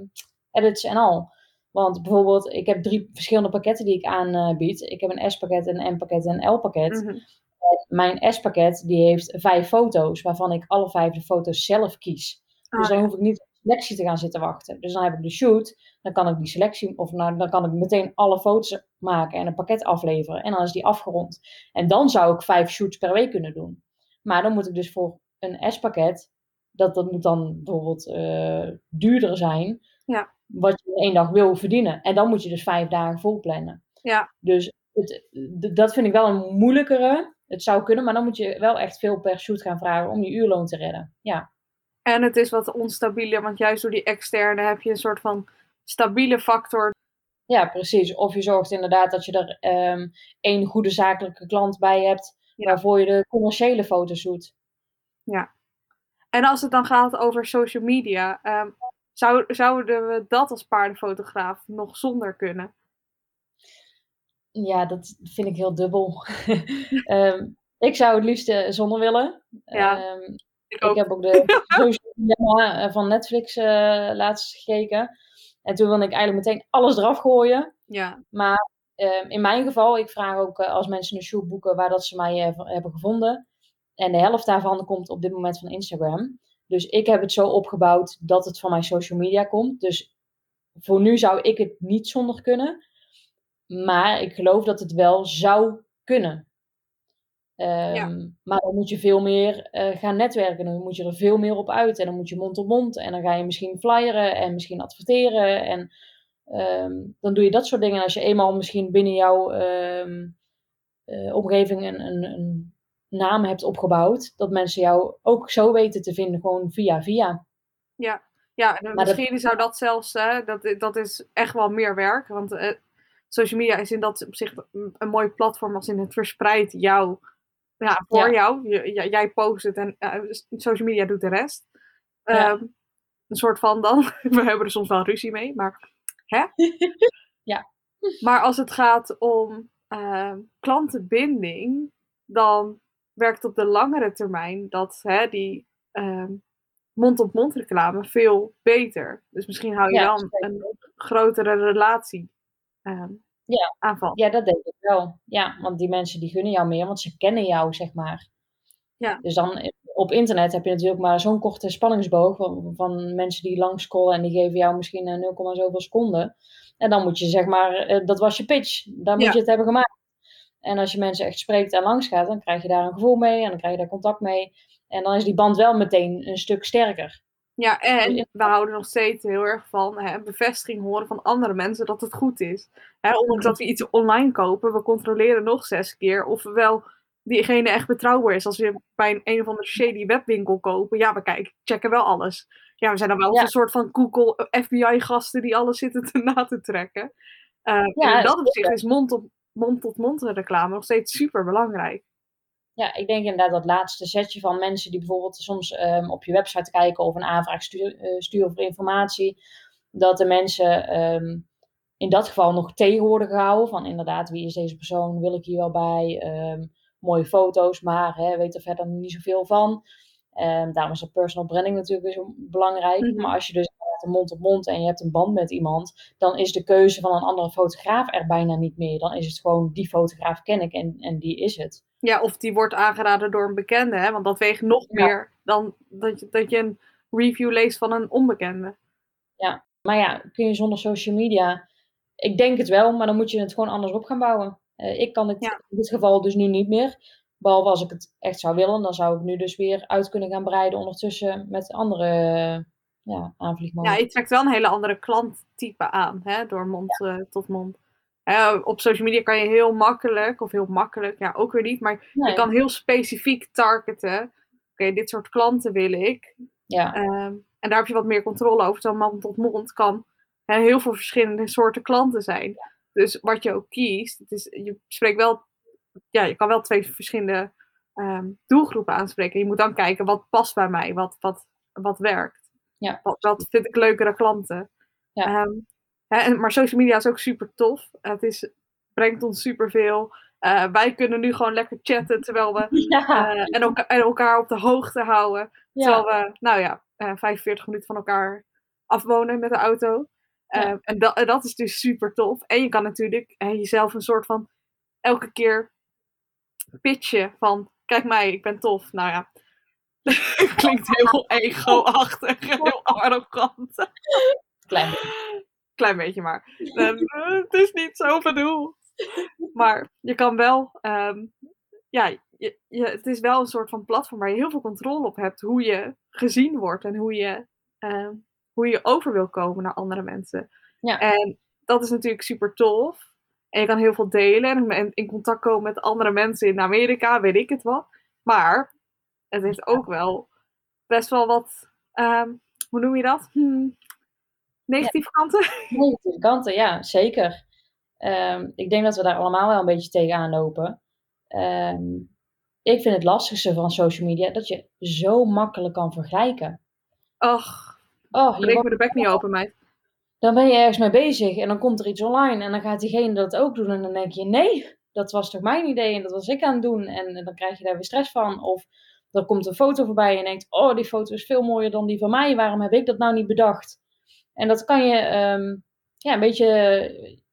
edits en al. Want bijvoorbeeld, ik heb drie verschillende pakketten die ik aanbied. ik heb een S-pakket, een M-pakket en een L-pakket. Mhm. Mijn S-pakket die heeft vijf foto's, waarvan ik alle vijf de foto's zelf kies. Ah, dus dan ja. hoef ik niet op selectie te gaan zitten wachten. Dus dan heb ik de shoot, dan kan ik die selectie, of nou, dan kan ik meteen alle foto's maken en een pakket afleveren. En dan is die afgerond. En dan zou ik vijf shoots per week kunnen doen. Maar dan moet ik dus voor een S-pakket, dat, dat moet dan bijvoorbeeld eh, duurder zijn, Ja. Wat je in één dag wil verdienen. En dan moet je dus vijf dagen vol plannen. Ja. Dus het, dat vind ik wel een moeilijkere. Het zou kunnen, maar dan moet je wel echt veel per shoot gaan vragen om je uurloon te redden. Ja, En het is wat onstabieler, want juist door die externe heb je een soort van stabiele factor. ja precies. Of je zorgt inderdaad dat je er ehm, één goede zakelijke klant bij hebt, Ja. waarvoor je de commerciële foto's doet. En als het dan gaat over social media, ehm, zou, zouden we dat als paardenfotograaf nog zonder kunnen? Ja, dat vind ik heel dubbel. *laughs* Ehm, ik zou het liefst eh, zonder willen. Ja, Ehm, Ik heb ook de *laughs* social media eh, van Netflix eh, laatst gekeken. En toen wilde ik eigenlijk meteen alles eraf gooien. Ja, Maar ehm, in mijn geval, ik vraag ook als mensen een shoot boeken waar dat ze mij hebben gevonden. En de helft daarvan komt op dit moment van Instagram. Dus ik heb het zo opgebouwd dat het van mijn social media komt. Dus voor nu zou ik het niet zonder kunnen. Maar ik geloof dat het wel zou kunnen. Ehm, Maar dan moet je veel meer eh, gaan netwerken. Dan moet je er veel meer op uit. En dan moet je mond op mond. En dan ga je misschien flyeren en misschien adverteren. En ehm, dan doe je dat soort dingen. Als je eenmaal misschien binnen jouw ehm, eh, omgeving een, een, een naam hebt opgebouwd. Dat mensen jou ook zo weten te vinden. Gewoon via via. ja. Ja, en Maar dat- misschien zou dat zelfs, hè, dat, dat is echt wel meer werk. Want eh, social media is in dat opzicht een, een mooi platform als in het verspreidt jou, ja, voor Ja. jou. Je- j- jij post het en eh, social media doet de rest. Ja. Ehm, een soort van dan. *laughs* We hebben er soms wel ruzie mee, maar hè? *laughs* Ja. Maar als het gaat om klantenbinding, dan werkt op de langere termijn dat hè, die ehm, mond-op-mond reclame veel beter. Dus misschien hou je Ja, dan zeker. een grotere relatie ehm, Ja. aan vast. Ja, dat denk ik wel. Ja, want die mensen die gunnen jou meer, want ze kennen jou, zeg maar. Ja. Dus dan eh, op internet heb je natuurlijk maar zo'n korte spanningsboog van, van mensen die lang scrollen en die geven jou misschien eh, 0, zoveel seconden. En dan moet je zeg maar, eh, dat was je pitch, daar moet Ja. je het hebben gemaakt. En als je mensen echt spreekt en langs gaat, dan krijg je daar een gevoel mee en dan krijg je daar contact mee. En dan is die band wel meteen een stuk sterker. Ja, en Ja. we houden nog steeds heel erg van hè, bevestiging horen van andere mensen dat het goed is. Hè, ondanks dat we iets online kopen, we controleren nog zes keer of wel diegene echt betrouwbaar is. Als we bij een, een of andere shady webwinkel kopen, ja, we kijken, checken wel alles. Ja, we zijn dan wel Ja. een soort van Google FBI-gasten die alles zitten te na te trekken. Eh, en Ja, in dat opzicht is mond-op- mond-tot-mond reclame nog steeds super belangrijk. Ja, ik denk inderdaad dat laatste setje van mensen die bijvoorbeeld soms ehm, op je website kijken of een aanvraag stuur- eh, sturen voor informatie, dat de mensen ehm, in dat geval nog tegen worden gehouden van inderdaad, wie is deze persoon, wil ik hier wel bij, Ehm, mooie foto's, maar hè, weet er verder niet zoveel van. Daarom is dat personal branding natuurlijk weer zo belangrijk. Mhm. Maar als je dus een mond op mond en je hebt een band met iemand, dan is de keuze van een andere fotograaf er bijna niet meer. Dan is het gewoon die fotograaf ken ik en, en die is het. Ja, of die wordt aangeraden door een bekende, hè? want dat weegt nog Ja. meer dan dat je, dat je een review leest van een onbekende. Maar ja, kun je zonder social media? Ik denk het wel, maar dan moet je het gewoon anders op gaan bouwen. Eh, ik kan het Ja. in dit geval dus nu niet meer. Behalve als ik het echt zou willen, dan zou ik nu dus weer uit kunnen gaan breiden ondertussen met andere ja. Ja, je trekt wel een hele andere klanttype aan, hè, door mond eh, tot mond. op social media kan je heel makkelijk, of heel makkelijk, ja, ook weer niet, maar je kan heel specifiek targeten. Oké, dit soort klanten wil ik. Ja. Ehm, en daar heb je wat meer controle over. Zo'n man tot mond kan hè, heel veel verschillende soorten klanten zijn. Dus wat je ook kiest, het is, je spreekt wel, ja, je kan wel twee verschillende ehm, doelgroepen aanspreken. Je moet dan kijken wat past bij mij, wat, wat, wat werkt. Ja. Wat vind ik leukere klanten. Ja. Um, hè, maar social media is ook super tof. Het is, brengt ons superveel. Uh, wij kunnen nu gewoon lekker chatten terwijl we *laughs* ja. uh, en, elkaar, en, elkaar op de hoogte houden. Terwijl we, nou ja, uh, 45 minuten van elkaar afwonen met de auto. Ja. en, dat, en dat is dus super tof. En je kan natuurlijk jezelf een soort van elke keer pitchen van kijk mij, ik ben tof. Nou ja, *laughs* klinkt heel ego-achtig, heel arrogant. Klein beetje. Klein beetje maar. het is niet zo bedoeld. Maar je kan wel, um, ja, je, je, het is wel een soort van platform waar je heel veel controle op hebt. Hoe je gezien wordt en hoe je, um, hoe je over wil komen naar andere mensen. Ja. En dat is natuurlijk super tof. En je kan heel veel delen en in contact komen met andere mensen in Amerika, weet ik het wat. Maar het heeft ook wel best wel wat, um, hoe noem je dat? Hm, negatieve *laughs* ja. kanten? Negatieve kanten, ja, zeker. Um, ik denk dat we daar allemaal wel een beetje tegenaan lopen. Um, ik vind het lastigste van social media dat je zo makkelijk kan vergelijken. Och, oh, je me de bek niet open, meid. Dan ben je ergens mee bezig en dan komt er iets online en dan gaat diegene dat ook doen en dan denk je, nee, dat was toch mijn idee en dat was ik aan het doen en dan krijg je daar weer stress van. Of er komt een foto voorbij en je denkt, oh, die foto is veel mooier dan die van mij, waarom heb ik dat nou niet bedacht? En dat kan je um, ja, een beetje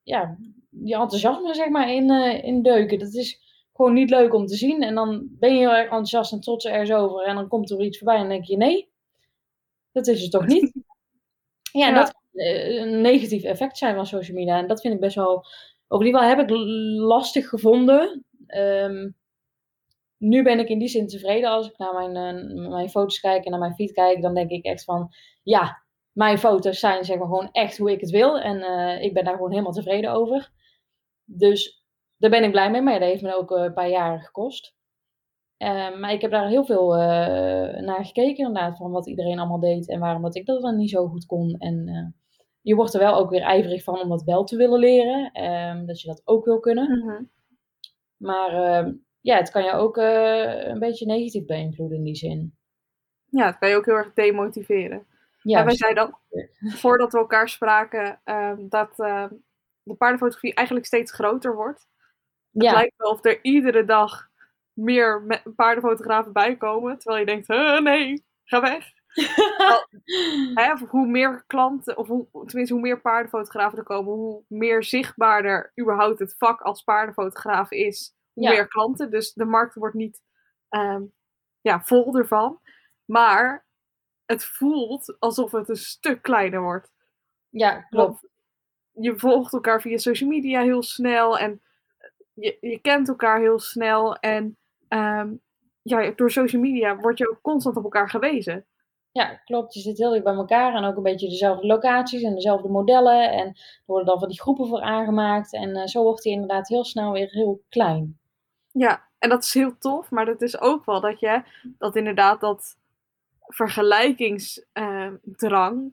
ja, je enthousiasme zeg maar in, uh, in deuken. Dat is gewoon niet leuk om te zien. En dan ben je heel erg enthousiast en trots ergens over. En dan komt er iets voorbij en dan denk je, nee, dat is het toch niet? *laughs* Ja, dat kan uh, een negatief effect zijn van social media. En dat vind ik best wel, over die wel heb ik lastig gevonden. Um, nu ben ik in die zin tevreden als ik naar mijn, uh, mijn foto's kijk en naar mijn feed kijk. Dan denk ik echt van, ja, mijn foto's zijn zeg maar gewoon echt hoe ik het wil. En uh, ik ben daar gewoon helemaal tevreden over. Dus daar ben ik blij mee. Maar ja, dat heeft me ook een paar jaar gekost. Uh, maar ik heb daar heel veel naar gekeken inderdaad. Van wat iedereen allemaal deed. En waarom dat ik dat dan niet zo goed kon. En je wordt er wel ook weer ijverig van om dat wel te willen leren. Ehm, dat je dat ook wil kunnen. Mm -hmm. Maar ehm, ja, het kan je ook eh, een beetje negatief beïnvloeden in die zin. Ja, het kan je ook heel erg demotiveren. Ja, en wij zeiden dat, voordat we elkaar spraken, um, dat uh, de paardenfotografie eigenlijk steeds groter wordt. Het ja. lijkt wel of er iedere dag meer paardenfotografen bij komen. Terwijl je denkt, huh, nee, ga weg. *laughs* hè, hoe meer klanten, of hoe, tenminste hoe meer paardenfotografen er komen, hoe meer zichtbaarder überhaupt het vak als paardenfotograaf is. Hoe Ja. meer klanten. Dus de markt wordt niet ehm, ja, vol ervan. Maar het voelt alsof het een stuk kleiner wordt. Ja, klopt. Want je volgt elkaar via social media heel snel en je, je kent elkaar heel snel. En ehm, ja, door social media word je ook constant op elkaar gewezen. Ja, klopt. Je zit heel dicht bij elkaar en ook een beetje dezelfde locaties en dezelfde modellen. En er worden dan van die groepen voor aangemaakt. En uh, zo wordt hij inderdaad heel snel weer heel klein. Ja, en dat is heel tof, maar dat is ook wel dat je dat inderdaad dat vergelijkingsdrang. Uh,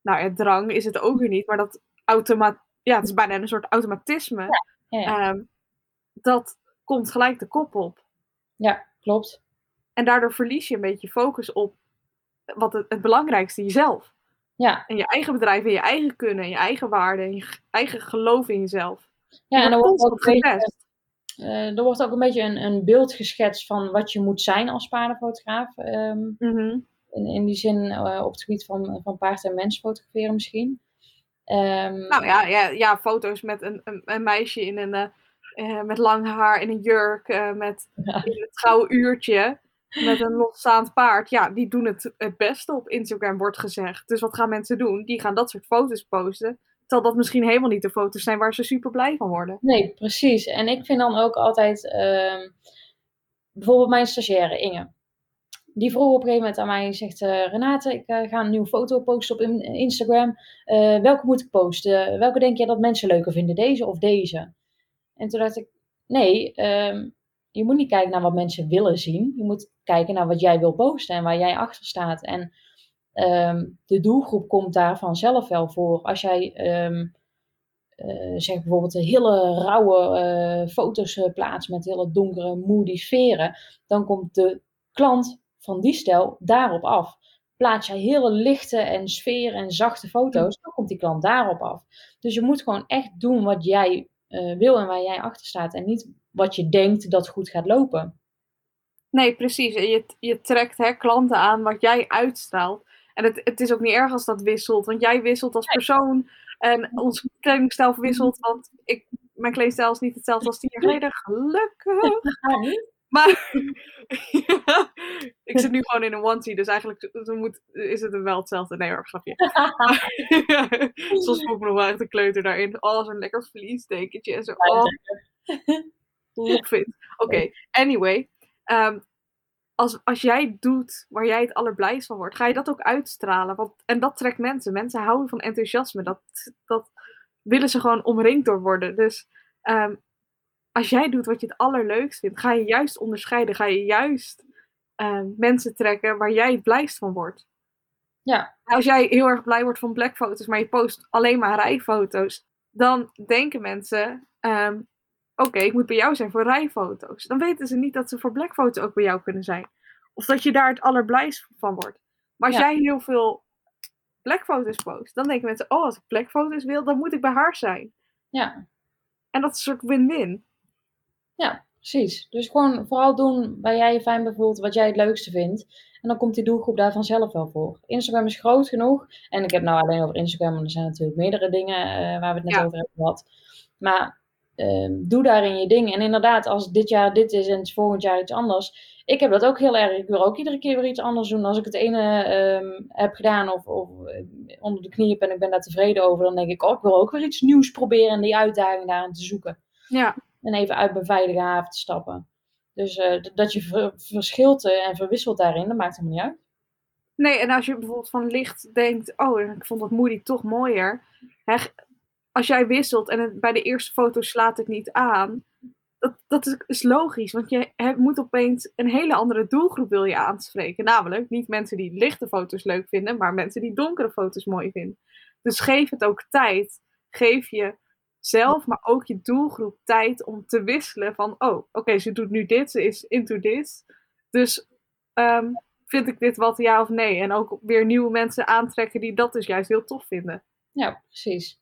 nou ja, drang is het ook weer niet, maar dat automa ja, het is bijna een soort automatisme. Ja, ja, ja. Um, dat komt gelijk de kop op. Ja, klopt. En daardoor verlies je een beetje focus op wat het, het belangrijkste, jezelf. Ja. En je eigen bedrijf en je eigen kunnen, en je eigen waarden en je eigen geloof in jezelf. Ja, en dan wordt ook beetje, uh, er wordt ook een beetje een, een beeld geschetst van wat je moet zijn als paardenfotograaf. Um, mm -hmm. in, in die zin uh, op het gebied van, van paard en mens fotograferen misschien. Um, nou ja, ja, ja, foto's met een, een, een meisje in een, uh, met lang haar in een jurk, uh, met ja. in het gouden uurtje, met een losstaand paard. Ja, die doen het het beste op Instagram, wordt gezegd. Dus wat gaan mensen doen? Die gaan dat soort foto's posten. Terwijl dat misschien helemaal niet de foto's zijn waar ze super blij van worden. Nee, precies. En ik vind dan ook altijd, uh, bijvoorbeeld mijn stagiaire Inge. die vroeg op een gegeven moment aan mij, zegt Renate, ik ga een nieuwe foto posten op Instagram. welke moet ik posten? Welke denk je dat mensen leuker vinden, deze of deze? En toen dacht ik, nee, ehm, je moet niet kijken naar wat mensen willen zien. Je moet kijken naar wat jij wil posten en waar jij achter staat. En ehm, de doelgroep komt daar vanzelf wel voor. Als jij um, zeg bijvoorbeeld hele rauwe uh, foto's uh, plaatst met hele donkere, moody sferen, dan komt de klant van die stijl daarop af. Plaats jij hele lichte en sfeer en zachte foto's, dan komt die klant daarop af. Dus je moet gewoon echt doen wat jij wil en waar jij achter staat. En niet wat je denkt dat goed gaat lopen. Nee, precies. Je, je trekt hè, klanten aan wat jij uitstraalt. En het, het is ook niet erg als dat wisselt, want jij wisselt als persoon. En onze kledingstijl verwisselt, want ik, mijn kledingstijl is niet hetzelfde als tien jaar geleden. Gelukkig. *laughs* Maar *laughs* ik zit nu gewoon in een onesie, dus eigenlijk moet, is het wel hetzelfde. Nee hoor, grapje. *laughs* Soms voel ik me nog wel echt een kleuter daarin. Oh, zo'n lekker vliesdekentje en zo. Oh. Oké, anyway. Um, als, als jij doet waar jij het allerblijst van wordt, ga je dat ook uitstralen. Want, en dat trekt mensen. Mensen houden van enthousiasme. Dat, dat willen ze gewoon omringd door worden. Dus um, als jij doet wat je het allerleukst vindt, ga je juist onderscheiden. Ga je juist um, mensen trekken waar jij het blijst van wordt. Ja. Als jij heel erg blij wordt van blackfoto's, maar je post alleen maar rijfoto's, dan denken mensen: um, oké, ik moet bij jou zijn voor rijfoto's. Dan weten ze niet dat ze voor blackfoto ook bij jou kunnen zijn. Of dat je daar het allerblijst van wordt. Maar als jij heel veel blackfoto's post, dan denken mensen, oh, als ik blackfoto's wil, dan moet ik bij haar zijn. Ja. En dat is een soort win-win. Ja, precies. Dus gewoon vooral doen waar jij je fijn bijvoorbeeld wat jij het leukste vindt. En dan komt die doelgroep daar vanzelf wel voor. Instagram is groot genoeg. En ik heb nou alleen over Instagram, maar er zijn natuurlijk meerdere dingen uh, waar we het net over hebben gehad. Maar Ehm, doe daarin je ding. En inderdaad, als dit jaar dit is en het volgend jaar iets anders. Ik heb dat ook heel erg. Ik wil ook iedere keer weer iets anders doen. Als ik het ene ehm, heb gedaan of, of, eh, onder de knie heb en ik ben daar tevreden over, dan denk ik, oh, ik wil ook weer iets nieuws proberen en die uitdaging daarin te zoeken. Ja. En even uit mijn veilige haven te stappen. Dus uh, dat je verschilt en verwisselt daarin, dat maakt helemaal niet uit. Nee, en als je bijvoorbeeld van licht denkt, oh, ik vond dat Moody toch mooier als jij wisselt en bij de eerste foto slaat het niet aan, dat, dat is, logisch, want je moet opeens een hele andere doelgroep wil je aanspreken. Namelijk niet mensen die lichte foto's leuk vinden, maar mensen die donkere foto's mooi vinden. Dus geef het ook tijd. Geef je zelf, maar ook je doelgroep tijd om te wisselen van, oh, oké, ze doet nu dit, ze is into this. Dus um, vind ik dit wat ja of nee? En ook weer nieuwe mensen aantrekken die dat dus juist heel tof vinden. Ja, precies.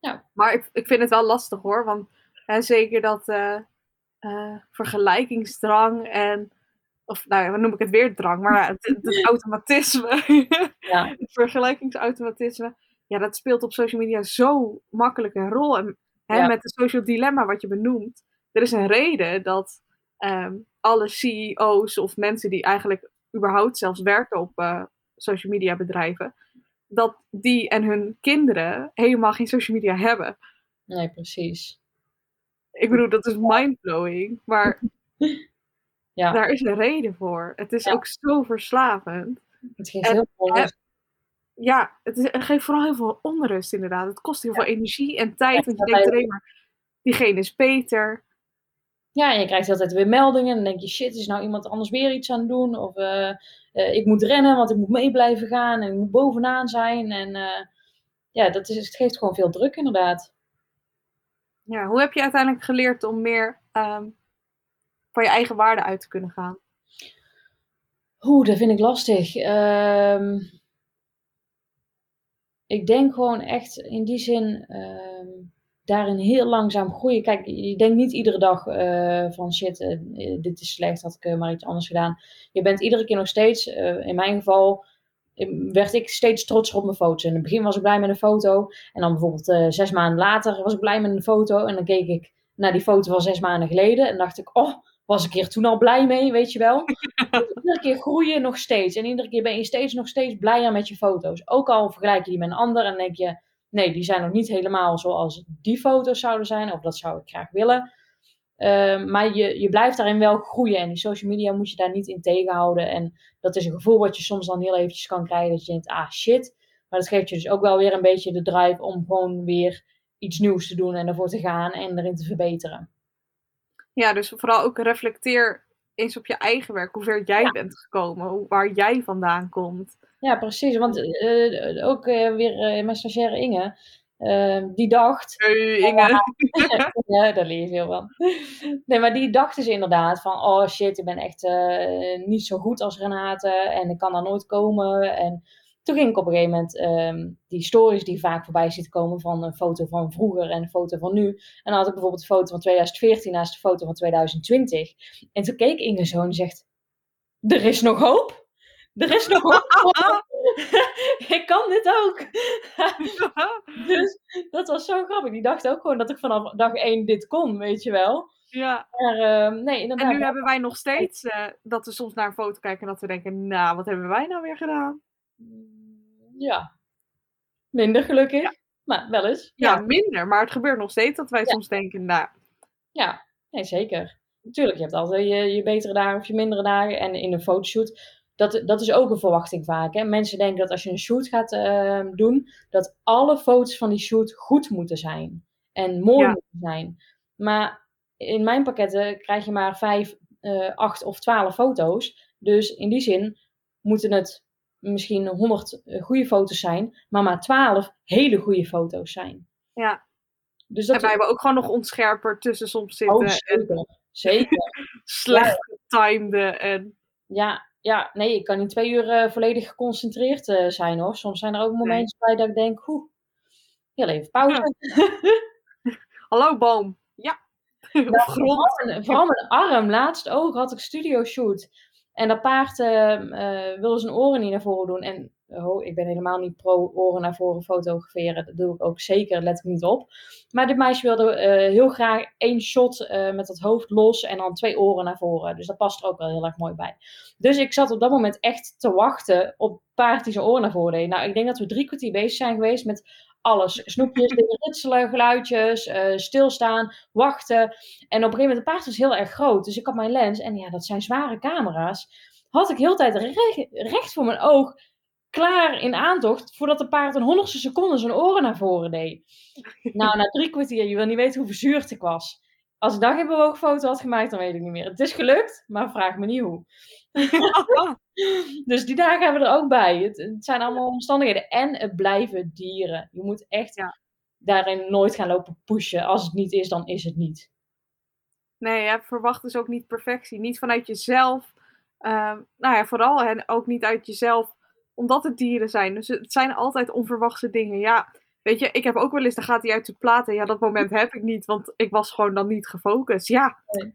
Ja. Maar ik, ik vind het wel lastig hoor. Want hè, zeker dat uh, uh, vergelijkingsdrang en. Of nou, dan noem ik het weer drang, maar het, het *laughs* automatisme. ja. het vergelijkingsautomatisme. Ja, dat speelt op social media zo makkelijk een rol. En hè, met het social dilemma wat je benoemt. Er is een reden dat um, alle CEO's of mensen die eigenlijk überhaupt zelfs werken op uh, social media bedrijven dat die en hun kinderen helemaal geen social media hebben. Nee, precies. Ik bedoel, dat is mindblowing, maar *laughs* ja. daar is een reden voor. Het is ook zo verslavend. Het geeft heel veel Ja, het, is, geeft vooral heel veel onrust inderdaad. Het kost heel veel energie en tijd, want je denkt alleen maar, diegene is beter. Ja, en je krijgt altijd weer meldingen. En dan denk je, shit, is nou iemand anders weer iets aan het doen? Of uh, uh, ik moet rennen, want ik moet mee blijven gaan. En ik moet bovenaan zijn. En uh, ja, dat is, het geeft gewoon veel druk inderdaad. Ja, hoe heb je uiteindelijk geleerd om meer um, van je eigen waarde uit te kunnen gaan? Oeh, dat vind ik lastig. Um, ik denk gewoon echt in die zin... Um, daarin heel langzaam groeien. Kijk, je denkt niet iedere dag uh, van shit, uh, dit is slecht, had ik uh, maar iets anders gedaan. Je bent iedere keer nog steeds, in mijn geval, werd ik steeds trotser op mijn foto's. In het begin was ik blij met een foto. En dan bijvoorbeeld zes maanden later was ik blij met een foto. En dan keek ik naar die foto van zes maanden geleden. En dacht ik, oh, was ik hier toen al blij mee, weet je wel. *laughs* Dus iedere keer groeien nog steeds. En iedere keer ben je steeds nog steeds blijer met je foto's. Ook al vergelijk je die met een ander en denk je nee, die zijn nog niet helemaal zoals die foto's zouden zijn, of dat zou ik graag willen. Ehm, maar je, je blijft daarin wel groeien. En die social media moet je daar niet in tegenhouden. En dat is een gevoel wat je soms dan heel eventjes kan krijgen. Dat je denkt, ah shit. Maar dat geeft je dus ook wel weer een beetje de drive om gewoon weer iets nieuws te doen en ervoor te gaan en erin te verbeteren. Ja, dus vooral ook reflecteer eens op je eigen werk, hoe ver jij bent gekomen, waar jij vandaan komt. Ja, precies. Want uh, ook uh, weer uh, mijn stagiaire Inge, Ehm, die dacht. Hey, Inge. *laughs* ja, daar leer je veel van. Nee, maar die dacht dus inderdaad van: oh shit, ik ben echt niet zo goed als Renate en ik kan daar nooit komen. En toen ging ik op een gegeven moment um, die stories die vaak voorbij zitten komen van een foto van vroeger en een foto van nu. En dan had ik bijvoorbeeld een foto van 2014 naast de foto van 2020. En toen keek Inge zo en zegt: Er is nog hoop. Er is nog *laughs* ik kan dit ook. *laughs* dus dat was zo grappig. Die dacht ook gewoon dat ik vanaf dag één dit kon, weet je wel. Ja. Maar, uh, nee, inderdaad. En nu hebben wij nog steeds uh, dat we soms naar een foto kijken en dat we denken, nou, wat hebben wij nou weer gedaan? Ja. Minder gelukkig. Ja. Maar wel eens. Ja. ja. minder. Maar het gebeurt nog steeds dat wij soms denken, nou. Ja, nee, zeker. Natuurlijk, je hebt altijd je, je betere dagen of je mindere dagen. En in een fotoshoot dat, dat is ook een verwachting vaak. Hè? Mensen denken dat als je een shoot gaat uh, doen, dat alle foto's van die shoot goed moeten zijn. En mooi ja. moeten zijn. Maar in mijn pakketten krijg je maar vijf, uh, acht of twaalf foto's. Dus in die zin moeten het misschien honderd eh, goede foto's zijn, maar maar twaalf hele goede foto's zijn. Ja. Dus dat en wij hebben ook gewoon nog onscherper tussen soms zitten. Oh, zeker. En... zeker. *laughs* Slecht getimede en... Ja, ja, nee, ik kan niet twee uur uh, volledig geconcentreerd uh, zijn hoor. Soms zijn er ook momenten nee. bij dat ik denk, hoe, heel even pauze. Ja. *laughs* Hallo boom. Ja. *laughs* ja vooral, mijn, vooral mijn arm, laatst oog had ik studio shoot. En dat paard uh, wilde zijn oren niet naar voren doen. En oh, ik ben helemaal niet pro oren naar voren fotograferen. Dat doe ik ook zeker, let ik niet op. Maar dit meisje wilde uh, heel graag één shot uh, met het hoofd los en dan twee oren naar voren. Dus dat past er ook wel heel erg mooi bij. Dus ik zat op dat moment echt te wachten op paard die zijn oren naar voren deed. Nou, ik denk dat we drie kwartier bezig zijn geweest met alles. Snoepjes, ritselen, geluidjes, uh, stilstaan, wachten. En op een gegeven moment, het paard was heel erg groot. Dus ik had mijn lens, en ja, dat zijn zware camera's. Had ik heel de tijd recht voor mijn oog klaar in aantocht voordat de paard een honderdste seconde zijn oren naar voren deed. *laughs* Nou, na drie kwartier, je wil niet weten hoe verzuurd ik was. Als ik dan geen bewoogfoto had gemaakt, dan weet ik niet meer. Het is gelukt, maar vraag me niet hoe. *laughs* dus die dagen hebben we er ook bij. Het, het, zijn allemaal omstandigheden. En het blijven dieren. Je moet echt ja. daarin nooit gaan lopen pushen. Als het niet is, dan is het niet. Nee, ja, verwacht dus ook niet perfectie. Niet vanuit jezelf. Uh, nou ja, vooral en ook niet uit jezelf omdat het dieren zijn. Dus het zijn altijd onverwachte dingen. Ja, weet je, ik heb ook wel eens, dan gaat hij uit de platen. Ja, dat moment heb ik niet, want ik was gewoon dan niet gefocust. Ja. Nee.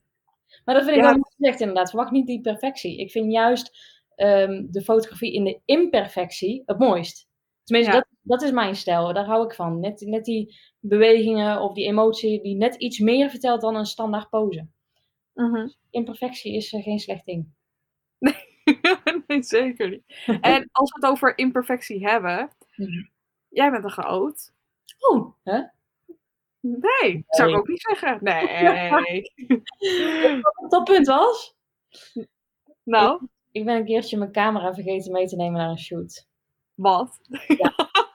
Maar dat vind ik ja. wel gezegd inderdaad. Verwacht niet die perfectie. Ik vind juist um, de fotografie in de imperfectie het mooist. Tenminste, ja. dat, dat is mijn stijl. Daar hou ik van. Net, net die bewegingen of die emotie die net iets meer vertelt dan een standaard pose. Mm -hmm. Imperfectie is uh, geen slecht ding. Nee. *laughs* nee, zeker niet. *laughs* En als we het over imperfectie hebben, jij bent een chaot. Oh, hè? Nee, zou ik ook niet zeggen. *laughs* Nee. Op dat punt was? Nou, Ik, ik ben een keertje mijn camera vergeten mee te nemen naar een shoot. wat?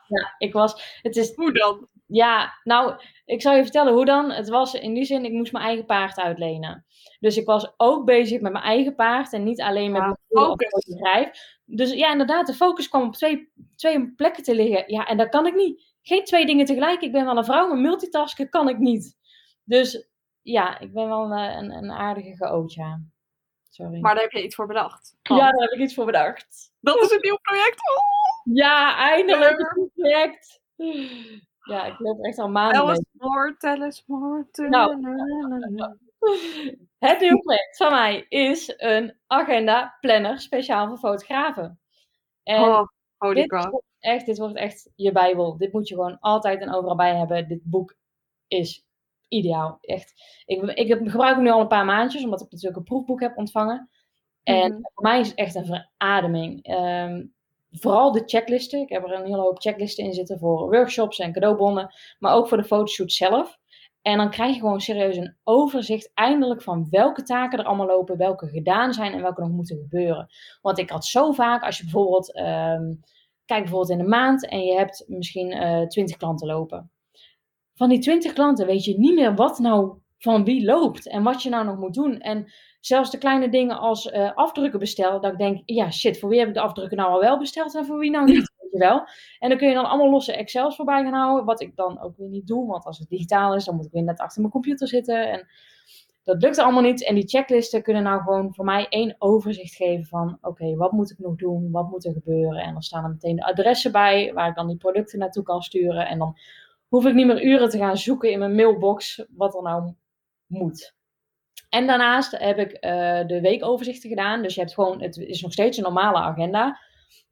Ja, ik was. Het is, Hoe dan? Ja, nou, ik zal je vertellen hoe dan. Het was in die zin, ik moest mijn eigen paard uitlenen. Dus ik was ook bezig met mijn eigen paard en niet alleen met Ja, mijn bedrijf. Dus ja, inderdaad, de focus kwam op twee, twee plekken te liggen. Ja, en dat kan ik niet. Geen twee dingen tegelijk. Ik ben wel een vrouw, maar multitasken kan ik niet. Dus ja, ik ben wel een, een, een aardige geoot, ja. Sorry. Maar daar heb je iets voor bedacht. ja, daar heb ik iets voor bedacht. Dat is een nieuw project. Oh, Ja, eindelijk een goed project. Ja, ik loop echt al maanden tell us more, tell us more. Nou. *laughs* Het nieuwe project van mij is een agenda planner speciaal voor fotografen. En Oh, holy dit, wordt echt, dit wordt echt je bijbel. Dit moet je gewoon altijd en overal bij hebben. Dit boek is ideaal. Echt. Ik, ik heb, gebruik hem nu al een paar maandjes, omdat ik natuurlijk een proefboek heb ontvangen. En Mhm. voor mij is het echt een verademing. Ehm, vooral de checklisten. Ik heb er een hele hoop checklisten in zitten voor workshops en cadeaubonnen. Maar ook voor de fotoshoot zelf. En dan krijg je gewoon serieus een overzicht eindelijk van welke taken er allemaal lopen, welke gedaan zijn en welke nog moeten gebeuren. Want ik had zo vaak, als je bijvoorbeeld, um, kijk bijvoorbeeld in de maand en je hebt misschien uh, eh, 20 klanten lopen. Van die 20 klanten weet je niet meer wat nou van wie loopt en wat je nou nog moet doen. En zelfs de kleine dingen als uh, afdrukken bestellen, dat ik denk, ja shit, voor wie heb ik de afdrukken nou al wel besteld en voor wie nou niet, weet je wel. En dan kun je dan allemaal losse Excels voorbij gaan houden, wat ik dan ook weer niet doe, want als het digitaal is, dan moet ik weer net achter mijn computer zitten en dat lukt allemaal niet. En die checklisten kunnen nou gewoon voor mij één overzicht geven van, oké, wat moet ik nog doen, wat moet er gebeuren. En dan staan er meteen de adressen bij, waar ik dan die producten naartoe kan sturen. En dan hoef ik niet meer uren te gaan zoeken in mijn mailbox wat er nou moet. En daarnaast heb ik uh, de weekoverzichten gedaan. Dus je hebt gewoon, het is nog steeds een normale agenda.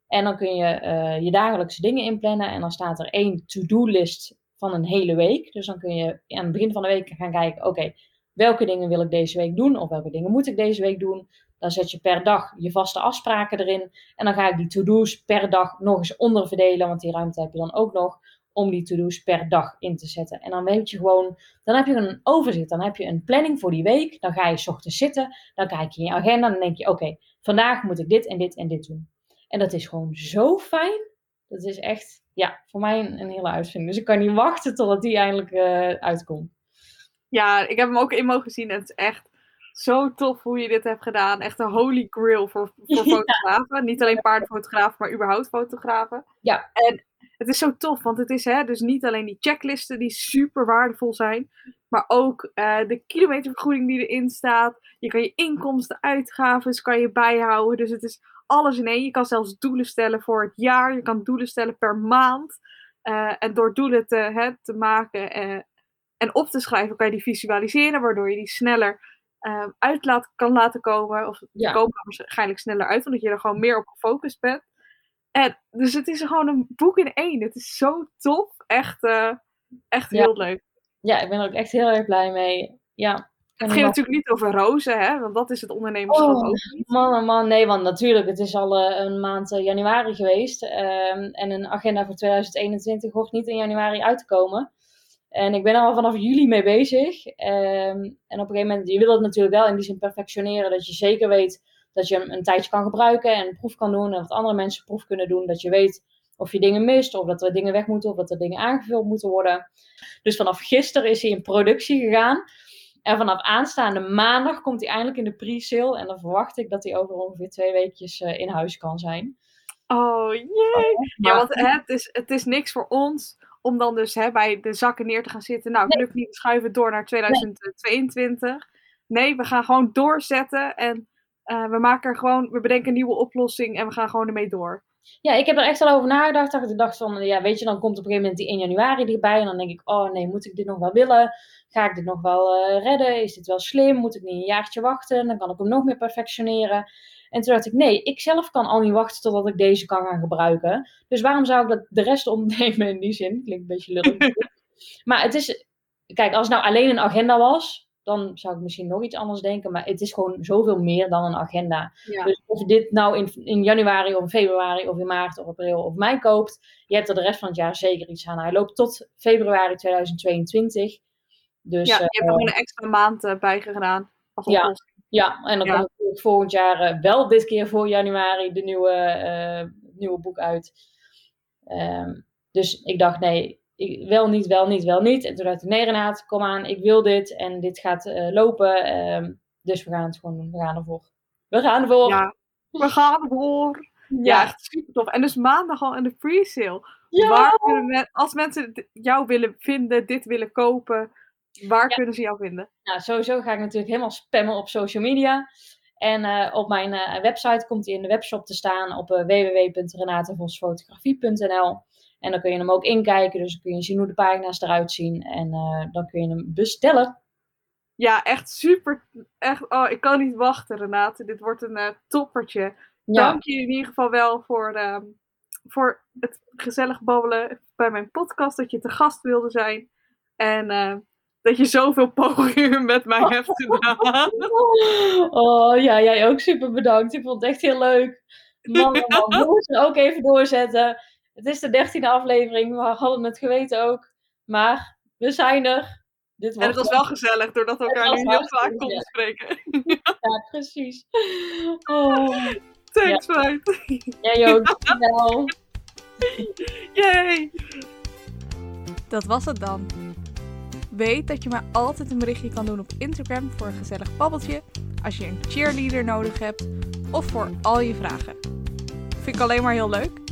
En dan kun je uh, je dagelijkse dingen inplannen. En dan staat er één to-do-list van een hele week. Dus dan kun je aan het begin van de week gaan kijken: oké, welke dingen wil ik deze week doen? Of welke dingen moet ik deze week doen? Dan zet je per dag je vaste afspraken erin. En dan ga ik die to-do's per dag nog eens onderverdelen. Want die ruimte heb je dan ook nog om die to-do's per dag in te zetten. En dan weet je gewoon, dan heb je een overzicht, dan heb je een planning voor die week. Dan ga je s ochtends zitten, dan kijk je in je agenda en dan denk je, oké, vandaag moet ik dit en dit en dit doen. En dat is gewoon zo fijn. Dat is echt, ja, voor mij een, een hele uitvinding. Dus ik kan niet wachten totdat die eindelijk uh, uitkomt. Ja, ik heb hem ook in mogen zien en het is echt zo tof hoe je dit hebt gedaan. Echt een holy grail voor, voor *laughs* fotografen. Niet alleen paardenfotografen, maar überhaupt fotografen. Ja. En het is zo tof, want het is hè, dus niet alleen die checklisten die super waardevol zijn, maar ook uh, de kilometervergoeding die erin staat. Je kan je inkomsten, uitgaven kan je bijhouden. Dus het is alles in één. Je kan zelfs doelen stellen voor het jaar. Je kan doelen stellen per maand. Uh, en door doelen te, hè, te maken uh, en op te schrijven, kan je die visualiseren, waardoor je die sneller uit laat, kan laten komen. Of ja. komen waarschijnlijk sneller uit, omdat je er gewoon meer op gefocust bent. En, dus het is gewoon een boek in één. Het is zo tof. Echt, uh, echt heel leuk. Ja, ik ben er ook echt heel erg blij mee. Ja. Het ging natuurlijk niet over rozen, hè? Want dat is het ondernemerschap oh, ook niet. Man, oh man, nee, want natuurlijk, het is al uh, een maand uh, januari geweest. Um, en een agenda voor 2021 hoort niet in januari uit te komen. En ik ben er al vanaf juli mee bezig. Um, en op een gegeven moment, je wil het natuurlijk wel in die zin perfectioneren, dat je zeker weet dat je hem een tijdje kan gebruiken en een proef kan doen. En dat andere mensen proef kunnen doen. Dat je weet of je dingen mist, of dat er dingen weg moeten, of dat er dingen aangevuld moeten worden. Dus vanaf gisteren is hij in productie gegaan. En vanaf aanstaande maandag komt hij eindelijk in de pre-sale. En dan verwacht ik dat hij over ongeveer twee weekjes uh, in huis kan zijn. Oh jee! Ja, want hè, het, is, het is niks voor ons om dan dus hè, bij de zakken neer te gaan zitten. Nou, nee. lukt niet, schuiven door naar 2022. Nee. nee, we gaan gewoon doorzetten en uh, we maken er gewoon, we bedenken een nieuwe oplossing en we gaan gewoon ermee door. Ja, ik heb er echt al over nagedacht. Dat ik dacht van, ja, weet je, dan komt op een gegeven moment die 1 januari erbij. En dan denk ik, oh nee, moet ik dit nog wel willen? Ga ik dit nog wel uh, redden? Is dit wel slim? Moet ik niet een jaartje wachten? Dan kan ik hem nog meer perfectioneren. En toen dacht ik, nee, ik zelf kan al niet wachten totdat ik deze kan gaan gebruiken. Dus waarom zou ik dat de rest ontnemen in die zin? Klinkt een beetje lullig. *laughs* maar het is, kijk, als het nou alleen een agenda was, dan zou ik misschien nog iets anders denken. Maar het is gewoon zoveel meer dan een agenda. Dus of je dit nou in, in januari of in februari of in maart of april of mei koopt, je hebt er de rest van het jaar zeker iets aan. Hij loopt tot februari 2022. Dus, ja, je hebt er gewoon een extra maand uh, bij gedaan. ja, ja, en dan komt het volgend jaar uh, wel dit keer voor januari de nieuwe, uh, nieuwe boek uit. Um, dus ik dacht, nee, ik, wel niet, wel niet, wel niet. En toen dacht ik, nee Renate, kom aan, ik wil dit en dit gaat uh, lopen. Um, dus we gaan het gewoon doen, we gaan ervoor. We gaan ervoor. Ja, we gaan ervoor. Ja, ja echt super tof. En dus maandag al in de pre-sale. Ja. Waar kunnen men, als mensen jou willen vinden, dit willen kopen, waar kunnen ze jou vinden? Nou, sowieso ga ik natuurlijk helemaal spammen op social media. En uh, op mijn uh, website komt hij in de webshop te staan op uh, www.renatevosfotografie.nl. En dan kun je hem ook inkijken, dus dan kun je zien hoe de pagina's eruit zien. En uh, dan kun je hem bestellen. Ja, echt super. Echt, oh, ik kan niet wachten, Renate. Dit wordt een uh, toppertje. Ja. Dank je in ieder geval wel voor, uh, voor het gezellig babbelen bij mijn podcast. Dat je te gast wilde zijn. En uh, dat je zoveel pogingen met mij *laughs* hebt gedaan. Oh ja, jij ook super bedankt. Ik vond het echt heel leuk. Man, man. Ja. *laughs* ook even doorzetten. Het is de dertiende aflevering. We hadden het geweten ook. Maar we zijn er. dit En het was wel gezellig, doordat we elkaar nu heel vaak konden spreken. *laughs* Ja, precies. Oh, Thanks, meid. jij ook. Dankjewel. Yay! Dat was het dan. Weet dat je mij altijd een berichtje kan doen op Instagram voor een gezellig babbeltje, als je een cheerleader nodig hebt of voor al je vragen. Vind ik alleen maar heel leuk.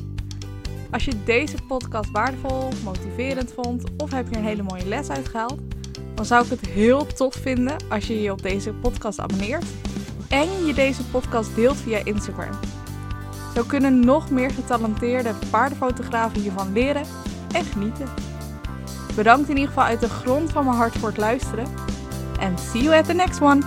Als je deze podcast waardevol, motiverend vond of heb je een hele mooie les uitgehaald, dan zou ik het heel tof vinden als je je op deze podcast abonneert en je deze podcast deelt via Instagram. Zo kunnen nog meer getalenteerde paardenfotografen hiervan leren en genieten. Bedankt in ieder geval uit de grond van mijn hart voor het luisteren. En see you at the next one!